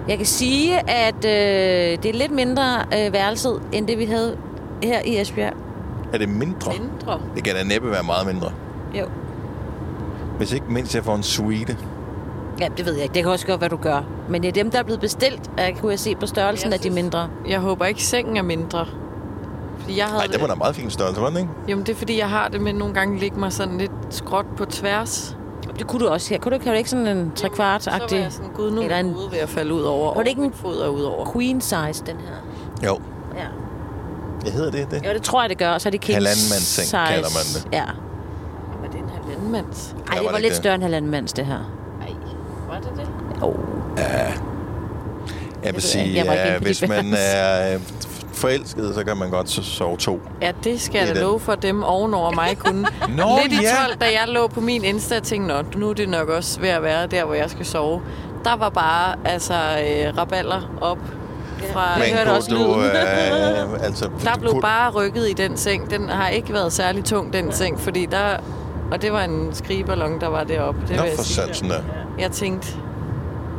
B: Jeg kan sige, at øh, det er lidt mindre øh, værelset, end det vi havde her i Esbjerg.
A: Er det mindre?
C: Mindre.
A: Det kan da næppe være meget mindre.
B: Jo.
A: Hvis ikke mindst jeg får en suite.
B: Ja, det ved jeg ikke. Det kan også godt, hvad du gør. Men det er dem, der er blevet bestilt. Jeg kunne jeg se på størrelsen af de mindre.
C: Jeg håber ikke, sengen er mindre. Fordi jeg havde
A: Nej, det var da meget fin størrelse, var den ikke?
C: Jamen, det er fordi, jeg har det med nogle gange ligge mig sådan lidt skråt på tværs.
B: Det kunne du også her. Kunne du, kan du ikke sådan en tre kvart
C: Så var jeg sådan, gud, nu
B: Eller
C: er
B: en-
C: hoved ved at falde ud over.
B: Var det ikke en-
C: fod er ud over.
B: queen size, den her?
A: Jo.
B: Ja.
A: Jeg hedder det, det?
B: Jo, det tror jeg, det gør. Og så er det king
A: Halvandenmandsseng
B: size.
A: kalder man det.
B: Ja.
C: Var det en halvandemands?
B: Ej, det
A: var
B: var
A: det
B: lidt
A: ikke
B: større end halvandemands, det her.
C: Ej, var det det?
B: Oh.
A: Jeg vil sige.
B: Jeg på
A: hvis man er øh, forelsket, så kan man godt so- sove to.
C: Ja, det skal
A: Det
C: jeg da love for dem ovenover mig kunne. [LAUGHS]
A: Nå,
C: Lidt i
A: ja.
C: 12, da jeg lå på min Insta, jeg tænkte, Nå, nu er det nok også ved at være der, hvor jeg skal sove. Der var bare altså øh, raballer op fra...
B: Men-
A: Men
B: hørte også
A: du,
B: lyden.
A: øh, altså,
C: Der
A: du
C: blev
A: kunne-
C: bare rykket i den seng. Den har ikke været særlig tung, den seng, fordi der... Og det var en skrigeballon, der var deroppe. Det
A: Nå,
C: vil jeg
A: for sådan der.
C: Jeg tænkte,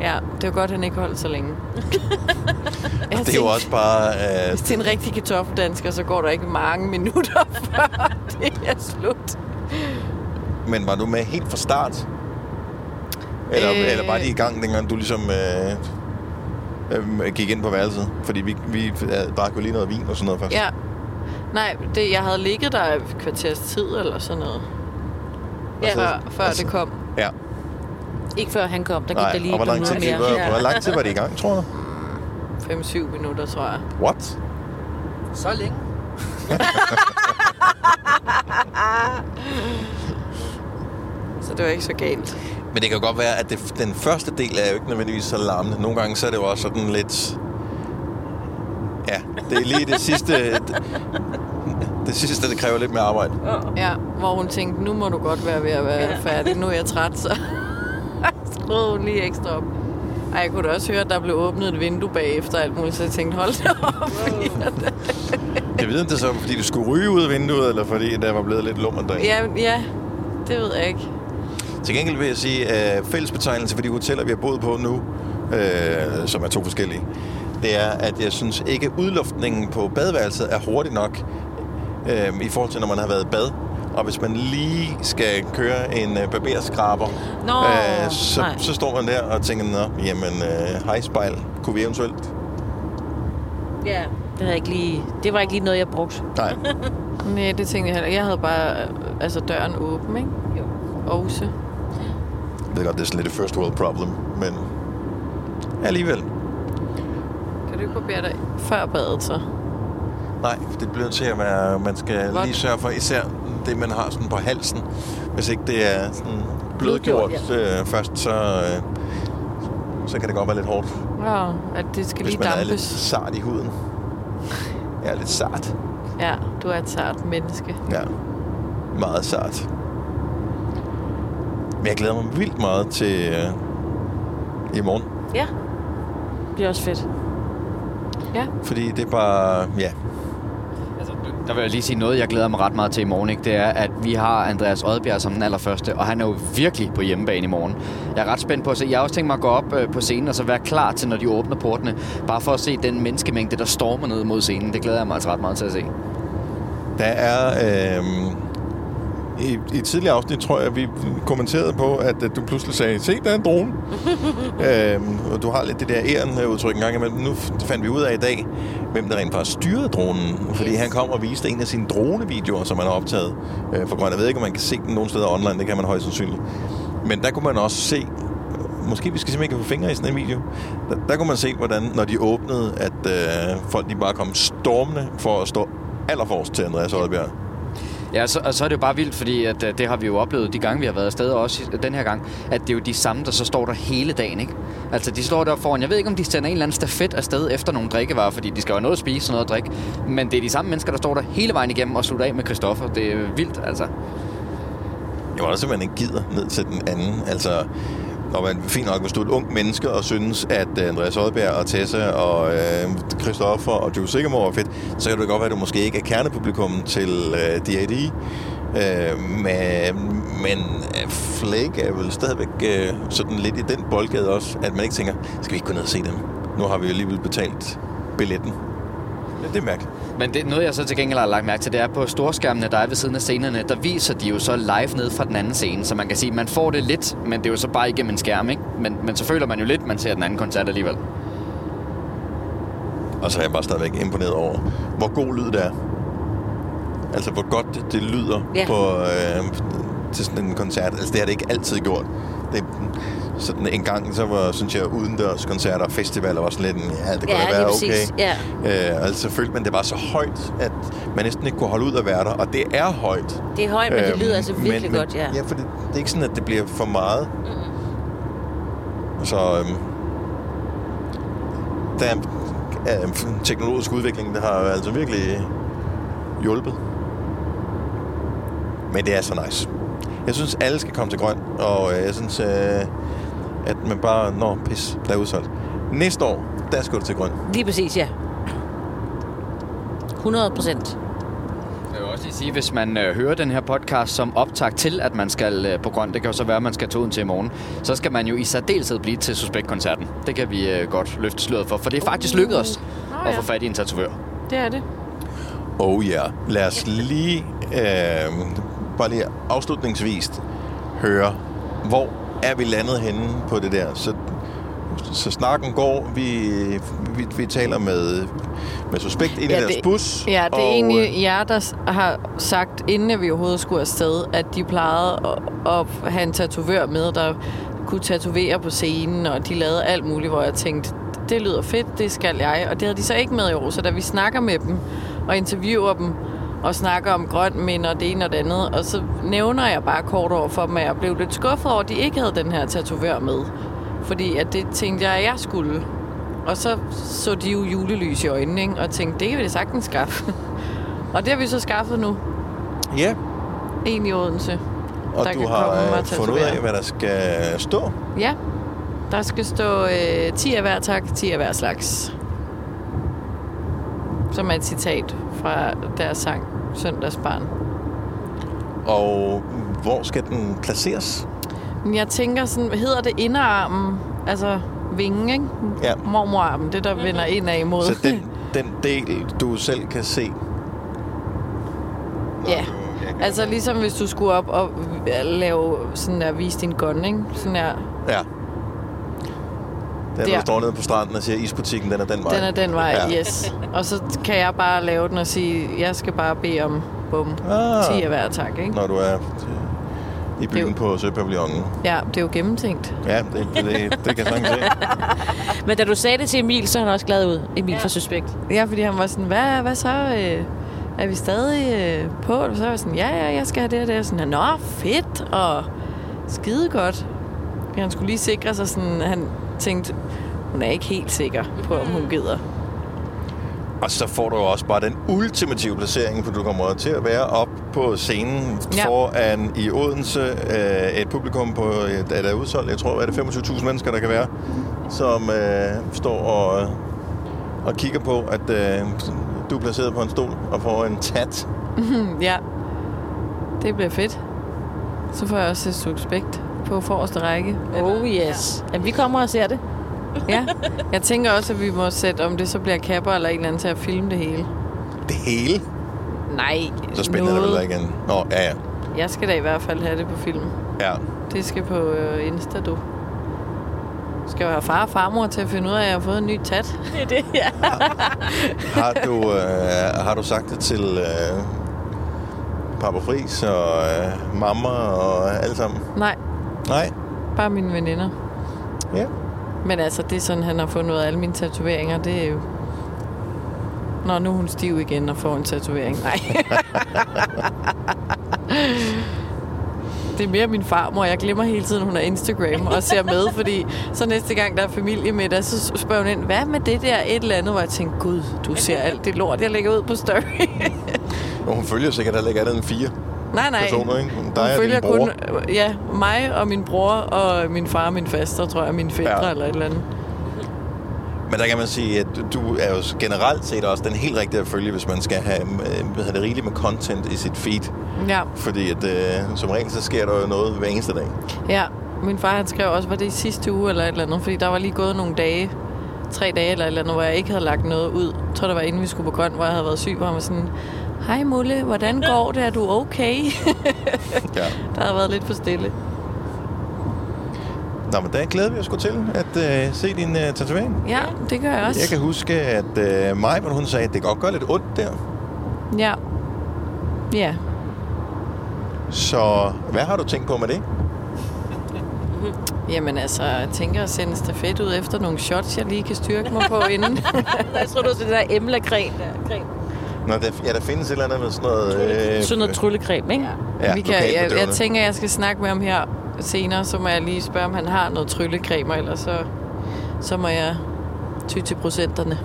C: ja, det var godt, at han ikke holdt så længe. [LAUGHS] jeg
A: Det er jo også bare... Øh,
C: Hvis til en rigtig kartoffeldansker, så går der ikke mange [LAUGHS] minutter, før [LAUGHS] det er slut.
A: men var du med helt fra start? Eller,
C: Øh.
A: øh... eller var de i gang, dengang du ligesom øh, øh, gik ind på værelset? Fordi vi, vi drak jo lige noget vin og sådan noget først.
C: Ja. Nej, det, jeg havde ligget der et kvarters tid eller sådan noget.
A: Og
C: Ja,
A: så-
C: før, før
A: altså-
C: det kom.
A: ja.
B: Ikke før han kom. Der gik
A: Nej,
B: der lige
A: og hvor lang,
B: par
A: tid,
B: minutter
A: hvor,
B: mere.
A: hvor lang tid var det i gang, tror du?
C: 5-7 minutter, tror jeg.
A: What?
J: Så længe. [LAUGHS]
C: Så det var ikke så galt.
A: Men det kan godt være, at det, den første del er jo ikke nødvendigvis så larmende. Nogle gange så er det jo også sådan lidt... Ja, det er lige det sidste... Det, det sidste, det kræver lidt mere arbejde.
C: Ja, hvor hun tænkte, nu må du godt være ved at være ja. færdig. Nu er jeg træt, så [LAUGHS] skruede hun lige ekstra op. Ej, jeg kunne da også høre, at der blev åbnet et vindue bagefter alt muligt, så jeg tænkte, hold da op.
A: Jeg ved ikke, det så, fordi du skulle ryge ud af vinduet, eller fordi der var blevet lidt lummer derinde.
C: ja, ja, det ved jeg ikke.
A: Til gengæld vil jeg sige, at fællesbetegnelse for de hoteller, vi har boet på nu, øh, som er to forskellige, det er, at jeg synes ikke, at udluftningen på badeværelset er hurtig nok øh, i forhold til, når man har været i bad. Og hvis man lige skal køre en øh, barberskraber,
B: Nå,
A: øh, så,
B: nej.
A: så står man der og tænker, Nå, jamen, øh, hej spejl, kunne vi eventuelt?
B: Ja, det, havde jeg ikke lige, det var ikke lige noget, jeg brugte.
A: Nej. [LAUGHS]
C: Nej, det tænkte jeg heller. Jeg havde bare øh, altså døren åben, ikke?
B: Jo.
C: Ose.
A: Jeg ved godt, det er sådan lidt et first world problem, men alligevel.
C: Kan du ikke barbere dig før badet, så?
A: Nej, det bliver til at være, man skal
C: What?
A: lige sørge for, især det, man har sådan på halsen. Hvis ikke det er sådan blødgjort
B: Blødgjort,
A: øh, først, så, øh, så kan det godt være lidt hårdt.
C: Ja, at det skal
A: Hvis
C: lige
A: man er lidt
C: dampes.
A: sart i huden. Ja, lidt sart.
C: Ja, du er et sart menneske.
A: Ja, meget sart. Men jeg glæder mig vildt meget til øh, i morgen.
B: Ja, det er også fedt.
C: Ja.
A: Fordi det er bare, ja,
J: Altså, der vil jeg lige sige noget, jeg glæder mig ret meget til i morgen. Ikke? Det er, at vi har Andreas Oddbjerg som den allerførste, og han er jo virkelig på hjemmebane i morgen. Jeg er ret spændt på at se. Jeg har også tænkt mig at gå op øh, på scenen og så være klar til, når de åbner portene. Bare for at se den menneskemængde, der stormer ned mod scenen. Det glæder jeg mig altså ret meget til at se.
A: Der er... Øh, i, I et tidligere afsnit, tror jeg, vi kommenterede på, at, at du pludselig sagde, se, der er en drone. [LAUGHS] øhm, og du har lidt det der æren udtryk en gang imellem. Nu fandt vi ud af i dag, hvem der rent faktisk styrede dronen. Fordi han kom og viste en af sine dronevideoer, som han har optaget øh, for grøn. Jeg ved ikke, om man kan se den nogen steder online. Det kan man højst sandsynligt. Men der kunne man også se, måske vi skal simpelthen få fingre i sådan en video. Der, der kunne man se, hvordan, når de åbnede, at øh, folk de bare kom stormende for at stå allerforrest til Andreas Oddbjerg.
J: Ja, så, og så er det jo bare vildt, fordi at, øh, det har vi jo oplevet de gange, vi har været afsted, og også øh, den her gang, at det er jo de samme, der så står der hele dagen, ikke? Altså, de står der foran. Jeg ved ikke, om de sender en eller anden stafet afsted efter nogle drikkevarer, fordi de skal jo have noget at spise og noget at drikke. Men det er de samme mennesker, der står der hele vejen igennem og slutter af med Christoffer. Det er vildt, altså.
A: Jeg var også simpelthen ikke gider ned til den anden. Altså, og man, fint nok, hvis du er et ung menneske og synes, at øh, Andreas Odberg og Tessa og øh, Christoffer og Joe Sigamore er fedt, så kan det godt være, at du måske ikke er kernepublikum til øh, D.A.D. Øh, men, men øh, Flake er vel stadigvæk øh, sådan lidt i den boldgade også, at man ikke tænker, skal vi ikke gå ned og se dem? Nu har vi jo alligevel betalt billetten. Ja, det er mærkeligt.
J: Men det, noget, jeg så til gengæld har lagt mærke til, det er på storskærmene, der er ved siden af scenerne, der viser de jo så live ned fra den anden scene. Så man kan sige, man får det lidt, men det er jo så bare igennem en skærm, ikke? Men, men så føler man jo lidt, man ser den anden koncert alligevel.
A: Og så er jeg bare stadigvæk imponeret over, hvor god lyd det er. Altså, hvor godt det, lyder
B: Ja.
A: på, øh, til sådan en koncert. Altså, det har det ikke altid gjort. Det, sådan en gang, så var, synes jeg, udendørs koncerter og festivaler var sådan lidt, ja, det kunne
B: Ja,
A: da være okay.
B: Ja.
A: Øh, altså, følte man, det var så højt, at man næsten ikke kunne holde ud at være der. Og det er højt.
B: Det er højt, men det
A: Øhm,
B: lyder altså virkelig
A: men,
B: godt, ja.
A: Ja, for det, det er ikke sådan, at det bliver for meget. Så øhm, der er en teknologisk udvikling, der har altså virkelig hjulpet. Men det er så nice. Jeg synes, alle skal komme til grøn, og øh, jeg synes, øh, at man bare... Nå, pis, der er udsolgt. Næste år, der skal du til grøn.
B: Lige præcis, ja. 100 procent.
J: Jeg vil også lige sige, hvis man øh, hører den her podcast som optag til, at man skal øh, på grøn, det kan jo så være, at man skal tage ud til i morgen, så skal man jo i særdeleshed blive til Suspekt-koncerten. Det kan vi øh, godt løfte sløret for, for det er faktisk lykkedes os
C: Nå
J: at
C: ja.
J: få fat i en tatovør.
C: Det er det.
A: Oh ja. Yeah. Lad os lige, øh, bare lige afslutningsvis høre, hvor er vi landet henne på det der? Så, så snakken går, vi, vi, vi taler med, med suspekt ind i deres
C: det,
A: bus.
C: Ja, det er
A: og,
C: egentlig
A: øh,
C: jer, der har sagt, inden vi overhovedet skulle afsted, at de plejede at, at have en tatovør med, der kunne tatovere på scenen, og de lavede alt muligt, hvor jeg tænkte, det lyder fedt, det skal jeg. Og det havde de så ikke med i år, så da vi snakker med dem og interviewer dem, og snakker om grøn mind og det ene og det andet, og så nævner jeg bare kort over for dem, at jeg blev lidt skuffet over, at de ikke havde den her tatovør med. Fordi at det tænkte jeg, at jeg skulle. Og så så de jo julelys i øjnene, ikke? og tænkte, det kan vi da sagtens skaffe. [LAUGHS] og det har vi så skaffet nu.
A: Ja,
C: En i Odense.
A: og
C: der
A: du
C: kan
A: har
C: komme og
A: øh, fundet ud af, hvad der skal stå.
C: Ja, der skal stå øh, 10 af hver tak, 10 af hver slags. Som er et citat fra deres sang, Søndagsbarn.
A: Og hvor skal den placeres?
C: Men jeg tænker sådan, hedder det inderarmen? Altså vingen, ikke?
A: Ja.
C: Mormorarmen, det der vender indad imod.
A: Så den, [LAUGHS] den del, du selv kan se.
C: Ja, altså ligesom hvis du skulle op og lave sådan der, vise din gun, ikke? Sådan der,
A: Ja. Den,
C: Der.
A: der står nede på stranden og siger, isbutikken, den er den vej.
C: den er den vej,
A: Ja.
C: ja. yes. Og så kan jeg bare lave den og sige, jeg skal bare bede om, bum,
A: Ah.
C: 10 af hver tak, ikke?
A: Når du er i byen
C: Jo.
A: på Søpavillonen.
C: Ja, det er jo gennemtænkt.
A: Ja, det, det, det, det kan jeg se. [LAUGHS]
B: Men da du sagde det til Emil, så er han også glad ud. Emil fra Suspekt.
C: Ja, fordi han var sådan, hvad, hvad så? Øh, er vi stadig øh, på? Og så var jeg sådan, ja, ja, jeg skal have det og det. Og sådan, nå, fedt, og skide godt. Han skulle lige sikre sig sådan, han tænkte, hun er ikke helt sikker på, om hun gider.
A: Og så får du jo også bare den ultimative placering, for du kommer til at være op på scenen ja. Foran i Odense øh, et publikum på, er der udsolgt, jeg tror, er det 25.000 mennesker, der kan være, som øh, står og, og kigger på, at øh, du er placeret på en stol og får en tat. [LAUGHS]
C: ja, det bliver fedt. Så får jeg også et suspekt på forreste række.
B: Oh yes. Jamen, vi kommer og ser det.
C: Ja, jeg tænker også, at vi må sætte, om det så bliver kapper eller en eller anden til at filme det hele.
A: Det hele.
C: Nej,
A: Så spændende er det vel igen. Nå, ja, ja.
C: Jeg skal da i hvert fald have det på film.
A: ja.
C: Det skal på øh, Insta, du. Skal jo have far og farmor til at finde ud af, at jeg har fået en ny tat.
B: Det er det, ja.
A: Har du, øh, har du sagt det til øh, Papa Fris og øh, mamma og alle sammen?
C: Nej,
A: Nej?
C: bare mine veninder.
A: Ja.
C: Men altså, det er sådan, han har fundet ud af alle mine tatoveringer. Det er jo... Nå, nu er hun stiv igen og får en tatovering. Nej. [LAUGHS] Det er mere min farmor. Jeg glemmer hele tiden, hun er Instagram og ser med, fordi så næste gang, der er familie med dig, så spørger hun ind, hvad med det der et eller andet, hvor jeg tænker, gud, du ser alt det lort, jeg lægger ud på story. [LAUGHS]
A: Og hun følger sikkert heller ikke andet end fire.
C: Nej, nej.
A: personer, ikke?
C: Hun
A: Dig og
C: følger kun ja, mig og min bror og min far og min faster, tror jeg, mine fædre
A: Ja.
C: eller et eller andet.
A: Men der kan man sige, at du er jo generelt set også den helt rigtige at følge, hvis man skal have øh, hvad det, rigeligt med content i sit feed.
C: Ja.
A: Fordi at, øh, som regel, så sker der jo noget hver eneste dag.
C: Ja, min far han skrev også, var det i sidste uge eller et eller andet, fordi der var lige gået nogle dage, tre dage eller et eller andet, hvor jeg ikke havde lagt noget ud. Jeg tror, det var inden vi skulle på grøn, hvor jeg havde været syg, hvor han var sådan, Hej Mulle, hvordan går det? Er du okay? [LAUGHS]
A: Ja.
C: der havde været lidt for stille.
A: Nå, men der glæder vi os til at øh, se din øh, tatovering.
C: Ja, det gør jeg også.
A: Jeg kan huske, at øh, hvor hun sagde, at det godt gøre lidt ondt der.
C: Ja. Ja.
A: Så hvad har du tænkt på med det?
C: Jamen altså, jeg tænker at sende stafet ud efter nogle shots, jeg lige kan styrke mig på [LAUGHS] inden.
B: jeg tror, du er det der emlacreme der.
A: Nå, der, ja, der findes et eller andet med sådan noget... Øh,
B: Sådan noget tryllecreme, ikke?
A: Ja,
C: vi kan, jeg, jeg tænker, jeg skal snakke med ham her senere, så må jeg lige spørge, om han har noget tryllecremer, eller så, så må jeg ty til procenterne.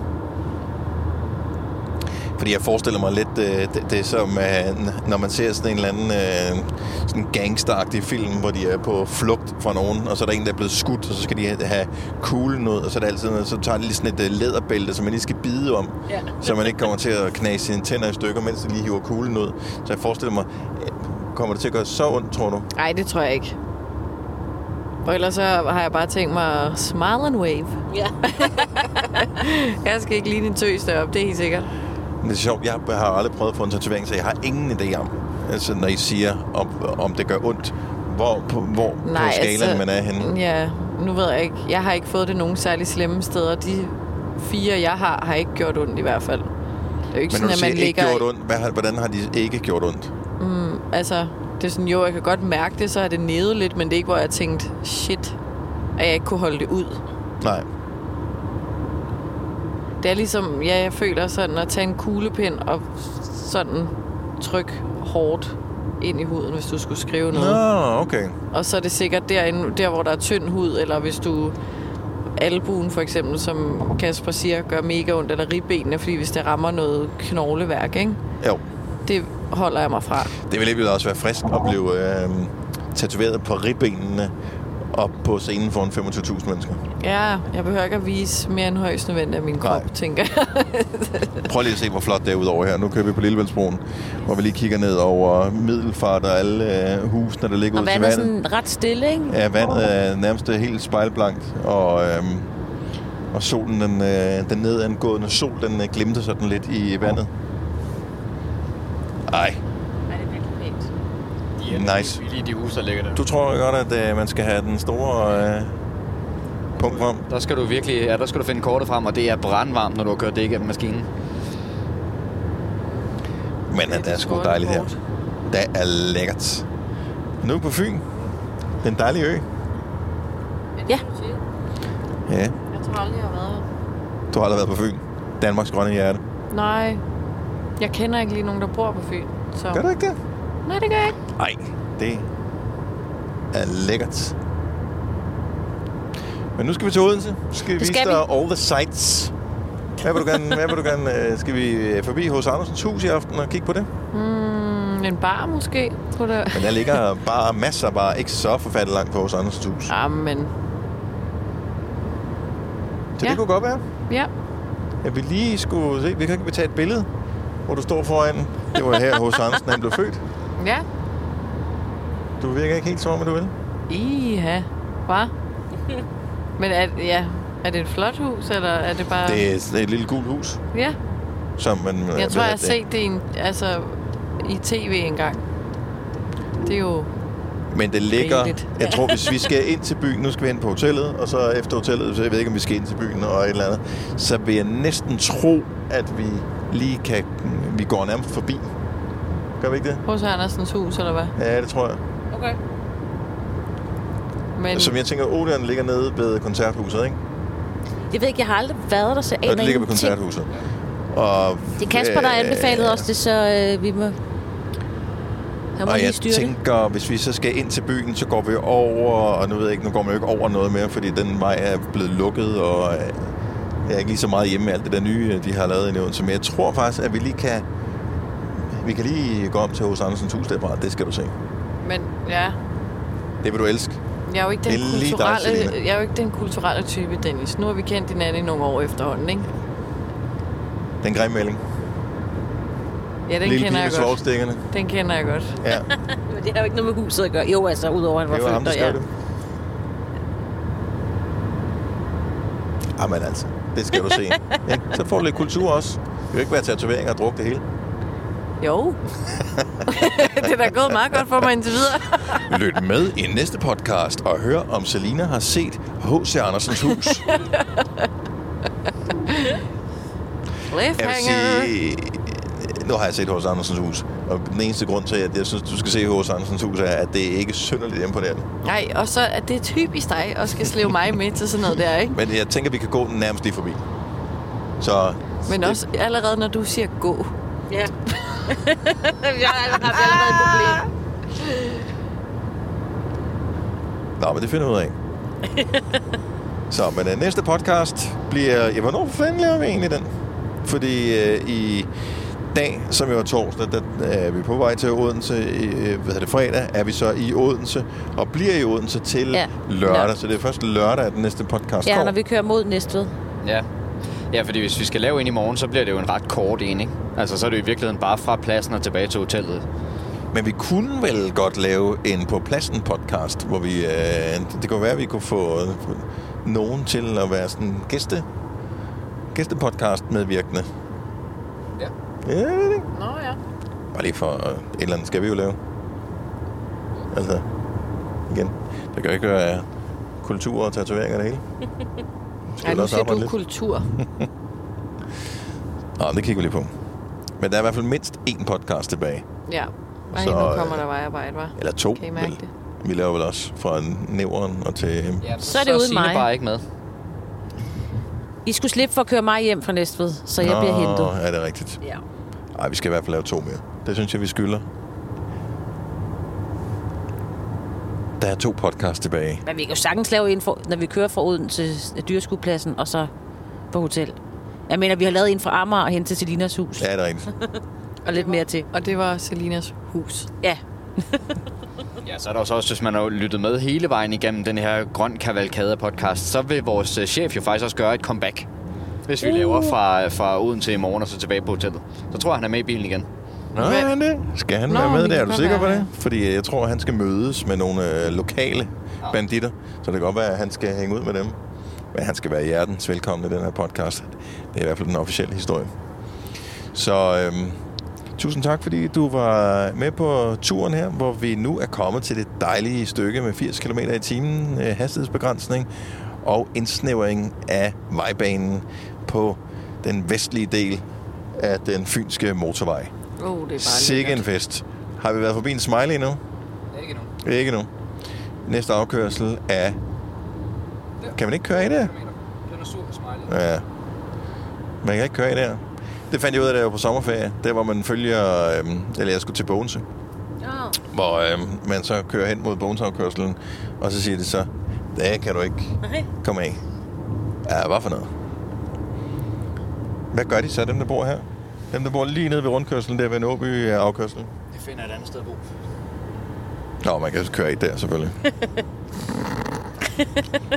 A: Fordi jeg forestiller mig lidt, øh, det, det som, øh, når man ser sådan en eller anden øh, sådan gangsteragtig film, hvor de er på flugt fra nogen, og så er der en, der er blevet skudt, og så skal de have, kuglen ud, og så er det altid, så tager de lige sådan et øh, læderbælte, som man lige skal bide om,
B: Ja.
A: så man ikke kommer til at knase sine tænder i stykker, mens de lige hiver kuglen ud. Så jeg forestiller mig, øh, kommer det til at gøre så ondt, tror du?
C: Nej, det tror jeg ikke. Og ellers så har jeg bare tænkt mig smile and wave.
B: Ja. [LAUGHS]
C: jeg skal ikke ligne en tøs deroppe, det er helt sikkert.
A: Det er sjovt, jeg har aldrig prøvet at få en tatovering, så jeg har ingen idé om, altså når I siger, om, om det gør ondt, hvor på, hvor
C: Nej,
A: på skalaen
C: altså,
A: man er henne.
C: Ja, nu ved jeg ikke. Jeg har ikke fået det nogen særlig slemme steder. De fire, jeg har, har ikke gjort ondt i hvert fald. Det er jo ikke
A: Men når
C: sådan,
A: du
C: at
A: siger
C: man
A: ikke
C: ligger...
A: gjort ondt, hvad, hvordan har de ikke gjort ondt?
C: Mm, altså, det er sådan, jo, jeg kan godt mærke det, så er det nede lidt, men det er ikke, hvor jeg tænkte, shit, at jeg ikke kunne holde det ud.
A: Nej.
C: Det er ligesom, ja, jeg føler sådan at tage en kuglepind og sådan trykke hårdt ind i huden, hvis du skulle skrive noget.
A: Nå, okay.
C: Og så er det sikkert derinde, der, hvor der er tynd hud, eller hvis du albuen for eksempel, som Kasper siger, gør mega ondt, eller ribbenene, fordi hvis det rammer noget knogleværk, ikke?
A: Jo.
C: det holder jeg mig fra.
A: Det ville også være frisk at blive øh, tatoveret på ribbenene op på scenen foran 25.000 mennesker.
C: Ja, jeg behøver ikke at vise mere end højst nødvendigt af min krop,
A: Nej.
C: tænker jeg. [LAUGHS]
A: Prøv lige at se, hvor flot det er udover her. Nu kører vi på Lillevældsbroen, hvor vi lige kigger ned over Middelfart og alle øh, husene, der ligger
B: Og
A: ud til
B: vandet er
A: vandet.
B: sådan ret stille, ikke?
A: Ja, vandet er nærmest helt spejlblankt, og, øhm, og solen, den, øh, den nedangående sol, den øh, glimter sådan lidt i vandet. Ej,
B: er pænt.
A: nice.
J: Lige de huse, der ligger der.
A: Du tror godt, at øh, man skal have den store øh, punkt frem?
J: Der skal du virkelig, ja, der skal du finde kortet frem, og det er brandvarmt, når du har kørt det igennem maskinen.
A: Men det er sgu dejligt her. Det er lækkert. Nu er på Fyn. Det er en dejlig ø.
B: Ja.
A: Ja,
C: Jeg tror aldrig, jeg har været
A: du har aldrig været på Fyn. Danmarks grønne hjerte.
C: Nej, jeg kender ikke lige nogen, der bor på Fyn. Så...
A: Gør du ikke det?
C: Nej, det gør jeg ikke.
A: Nej, det er lækkert. Men nu skal vi til Odense. Skal vi
B: Det
A: vise
B: skal
A: dig all the sights. Hvad vil du gerne, hvad vil du gerne øh, skal vi øh, forbi hos Andersens hus i aften og kigge på det?
C: Mm, en bar måske, tror jeg.
A: Men der ligger bare masser, bare ikke så forfærdeligt langt på hos Andersens hus.
C: Jamen,
A: Så
C: Ja.
A: det kunne godt være.
C: ja.
A: at vi lige skulle se, vi kan ikke tage et billede, hvor du står foran. Det var her hos Andersen, han blev født.
C: Ja.
A: Du virker ikke helt som om, du vil.
C: Iha. Hvad? [LAUGHS] Men er, ja, er det et flot hus, eller er det bare...
A: Det er, det er et lille gult hus,
C: Ja,
A: som man...
C: jeg tror, jeg har set det i, en, altså, i tv engang. Det er jo...
A: Men det ligger...
C: Rigeligt. [LAUGHS]
A: Jeg tror, hvis vi skal ind til byen, nu skal vi ind på hotellet, og så efter hotellet, så jeg ved ikke, om vi skal ind til byen og et eller andet, så vil jeg næsten tro, at vi lige kan... Vi går nærmest forbi. Gør vi ikke det?
C: Hos Andersens hus, eller hvad?
A: Ja, det tror jeg.
B: Okay.
C: Men
A: Som jeg tænker, Odeon ligger nede ved koncerthuset, ikke?
B: Jeg ved ikke, jeg har aldrig været der, så aner
A: det ligger ved koncerthuset. Og,
B: Det er Kasper, der
A: øh,
B: anbefalede os det, så øh, vi må... Må
A: Og jeg
B: styre det.
A: tænker, hvis vi så skal ind til byen, så går vi over, og nu ved jeg ikke, nu går man jo ikke over noget mere, fordi den vej er blevet lukket, og øh, jeg er ikke lige så meget hjemme med alt det der nye, øh, de har lavet i Odense. Men jeg tror faktisk, at vi lige kan, Vi kan lige gå om til hos hus derfra. Det skal du se.
C: Men ja,
A: Det vil du elske.
C: jeg er jo ikke den,
A: dig,
C: kulturelle,
A: Selina.
C: jeg er jo ikke den kulturelle type, Dennis. Nu har vi kendt hinanden i nogle år efterhånden, ikke?
A: Den grimme melding.
C: Ja, den
A: Lille
C: kender jeg godt. Den kender jeg godt.
A: Ja, [LAUGHS]
B: Men det har jo ikke noget med huset at gøre. Jo, altså, udover at han var
A: det var ham, der
B: ja.
A: det. Jamen altså, det skal du se. [LAUGHS] Ikke? Så får du lidt kultur også. Det vil ikke være tatoveringer og druk det hele.
C: Jo. [LAUGHS] det er da gået meget godt for mig indtil videre. [LAUGHS]
A: Lyt med i næste podcast og hør, om Selina har set H.C. Andersens hus. [LAUGHS] Jeg vil sige, nu har jeg set H.C. Andersens hus, og den eneste grund til, at jeg synes, du skal se H.C. Andersens hus, er, at det ikke er synderligt imponerende.
C: Nej, og så er det typisk dig at skal slæve mig med til sådan noget der, ikke?
A: Men jeg tænker, vi kan gå den nærmest lige forbi. Så
C: Men
A: det-
C: også allerede, når du siger gå.
B: Ja. Jeg har allerede et problem.
A: Nå, men det finder vi ud af. Så, men uh, næste podcast bliver... Ja, hvornår fanden laver vi egentlig den? Fordi uh, i dag, som jo er torsdag, der er vi på vej til Odense. I, øh, hvad hedder det, fredag er vi så i Odense, og bliver i Odense til
B: Ja.
A: lørdag.
B: Ja.
A: Så det er først lørdag, at den næste podcast
B: Ja,
A: kommer.
B: når vi kører mod Næstved.
J: Ja. Ja, fordi hvis vi skal lave en i morgen, så bliver det jo en ret kort en, ikke? Altså, så er det jo i virkeligheden bare fra pladsen og tilbage til hotellet.
A: Men vi kunne vel godt lave en på pladsen podcast, hvor vi... Øh, det kunne være, at vi kunne få øh, nogen til at være sådan gæste, gæstepodcast medvirkende.
J: Ja.
A: Ja, jeg ved det.
C: Nå ja.
A: Bare lige for øh, et eller andet skal vi jo lave. Altså, igen. Det kan jo ikke være kultur og tatoveringer det hele. [LAUGHS] Skal
C: Ej, nu siger du
A: lidt?
C: kultur. [LAUGHS]
A: Nå, det kigger vi lige på. Men der er i hvert fald mindst én podcast tilbage.
C: Ja. Ej,
A: Så,
C: nu
A: øh,
C: kommer der vejarbejde, var.
A: Eller to,
C: Kan I mærke
A: vel.
C: det?
A: Vi laver vel også fra Nævren og til...
J: Ja,
B: Så er det uden
J: Signe
B: mig.
J: bare ikke med.
B: I skulle slippe for at køre mig hjem fra Næstved, så jeg bliver hentet.
A: Ja, det er rigtigt.
B: Ja.
A: Ej, vi skal i hvert fald lave to mere. Det synes jeg, vi skylder. Der er to podcasts tilbage.
B: Men vi kan jo sagtens lave en, for, når vi kører fra Odense til dyrskuepladsen, og så på hotel. Jeg mener, vi har lavet en fra Amager og hen til Selinas hus.
A: Ja, det er rigtigt. [LAUGHS]
B: Og lidt mere til.
C: Og det var Selinas hus.
B: Ja.
J: Ja, så er der også, også, hvis man har lyttet med hele vejen igennem den her grøn kavalkade podcast, så vil vores øh, chef jo faktisk også gøre et comeback. Hvis vi uh. laver fra, fra Odense i morgen og så tilbage på hotellet. Så tror jeg, han er med i bilen igen.
A: Nå, er han det? Skal han
C: Nå,
A: være med
C: det
A: der? Er du sikker på det? Fordi øh, jeg tror, han skal mødes med nogle øh, lokale banditter. Så det kan godt være, at han skal hænge ud med dem. Men han skal være hjertens velkommen i den her podcast. Det er i hvert fald den officielle historie. Så øhm, tusind tak, fordi du var med på turen her, hvor vi nu er kommet til det dejlige stykke med 80 km i timen, øh, hastighedsbegrænsning og indsnævring af vejbanen på den vestlige del af den fynske motorvej.
C: Oh, det er bare
A: Sikke en fest. Har vi været forbi en smiley endnu?
J: Ikke nu.
A: Ikke nu. Næste afkørsel er... Kan man ikke køre i der?
J: Den er super smiley.
A: Ja. Man kan ikke køre i der. Det fandt jeg ud af, da jeg var på sommerferie. Der, hvor man følger... Øhm, eller jeg skulle til Bogense. Hvor øhm, man så kører hen mod Bogense-afkørselen. Og så siger det så... Der kan du ikke
B: Nej.
A: komme af. Ja, hvad for noget? Hvad gør de så, dem der bor her? Dem, der bor lige nede ved rundkørselen der ved Nåby afkørselen.
J: Det finder et andet sted at bo.
A: Nå, man kan køre i der, selvfølgelig. [LAUGHS]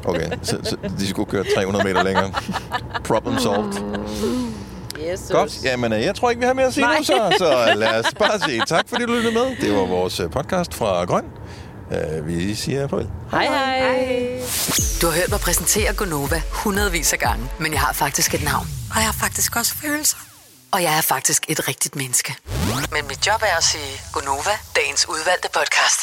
A: Okay, så, så de skulle køre 300 meter længere. Problem solved.
B: Yes,
A: Godt, jamen øh, jeg tror ikke, vi har mere at sige nu, så, så lad os bare sige tak, fordi du lyttede med. Det var vores øh, podcast fra Grøn. Uh, vi siger farvel.
B: Hej, hej.
H: Du har hørt mig præsentere Gonova hundredvis af gange, men jeg har faktisk et navn.
K: Og jeg har faktisk også følelser.
H: Og jeg er faktisk et rigtigt menneske. Men mit job er at sige Gonova, dagens udvalgte podcast.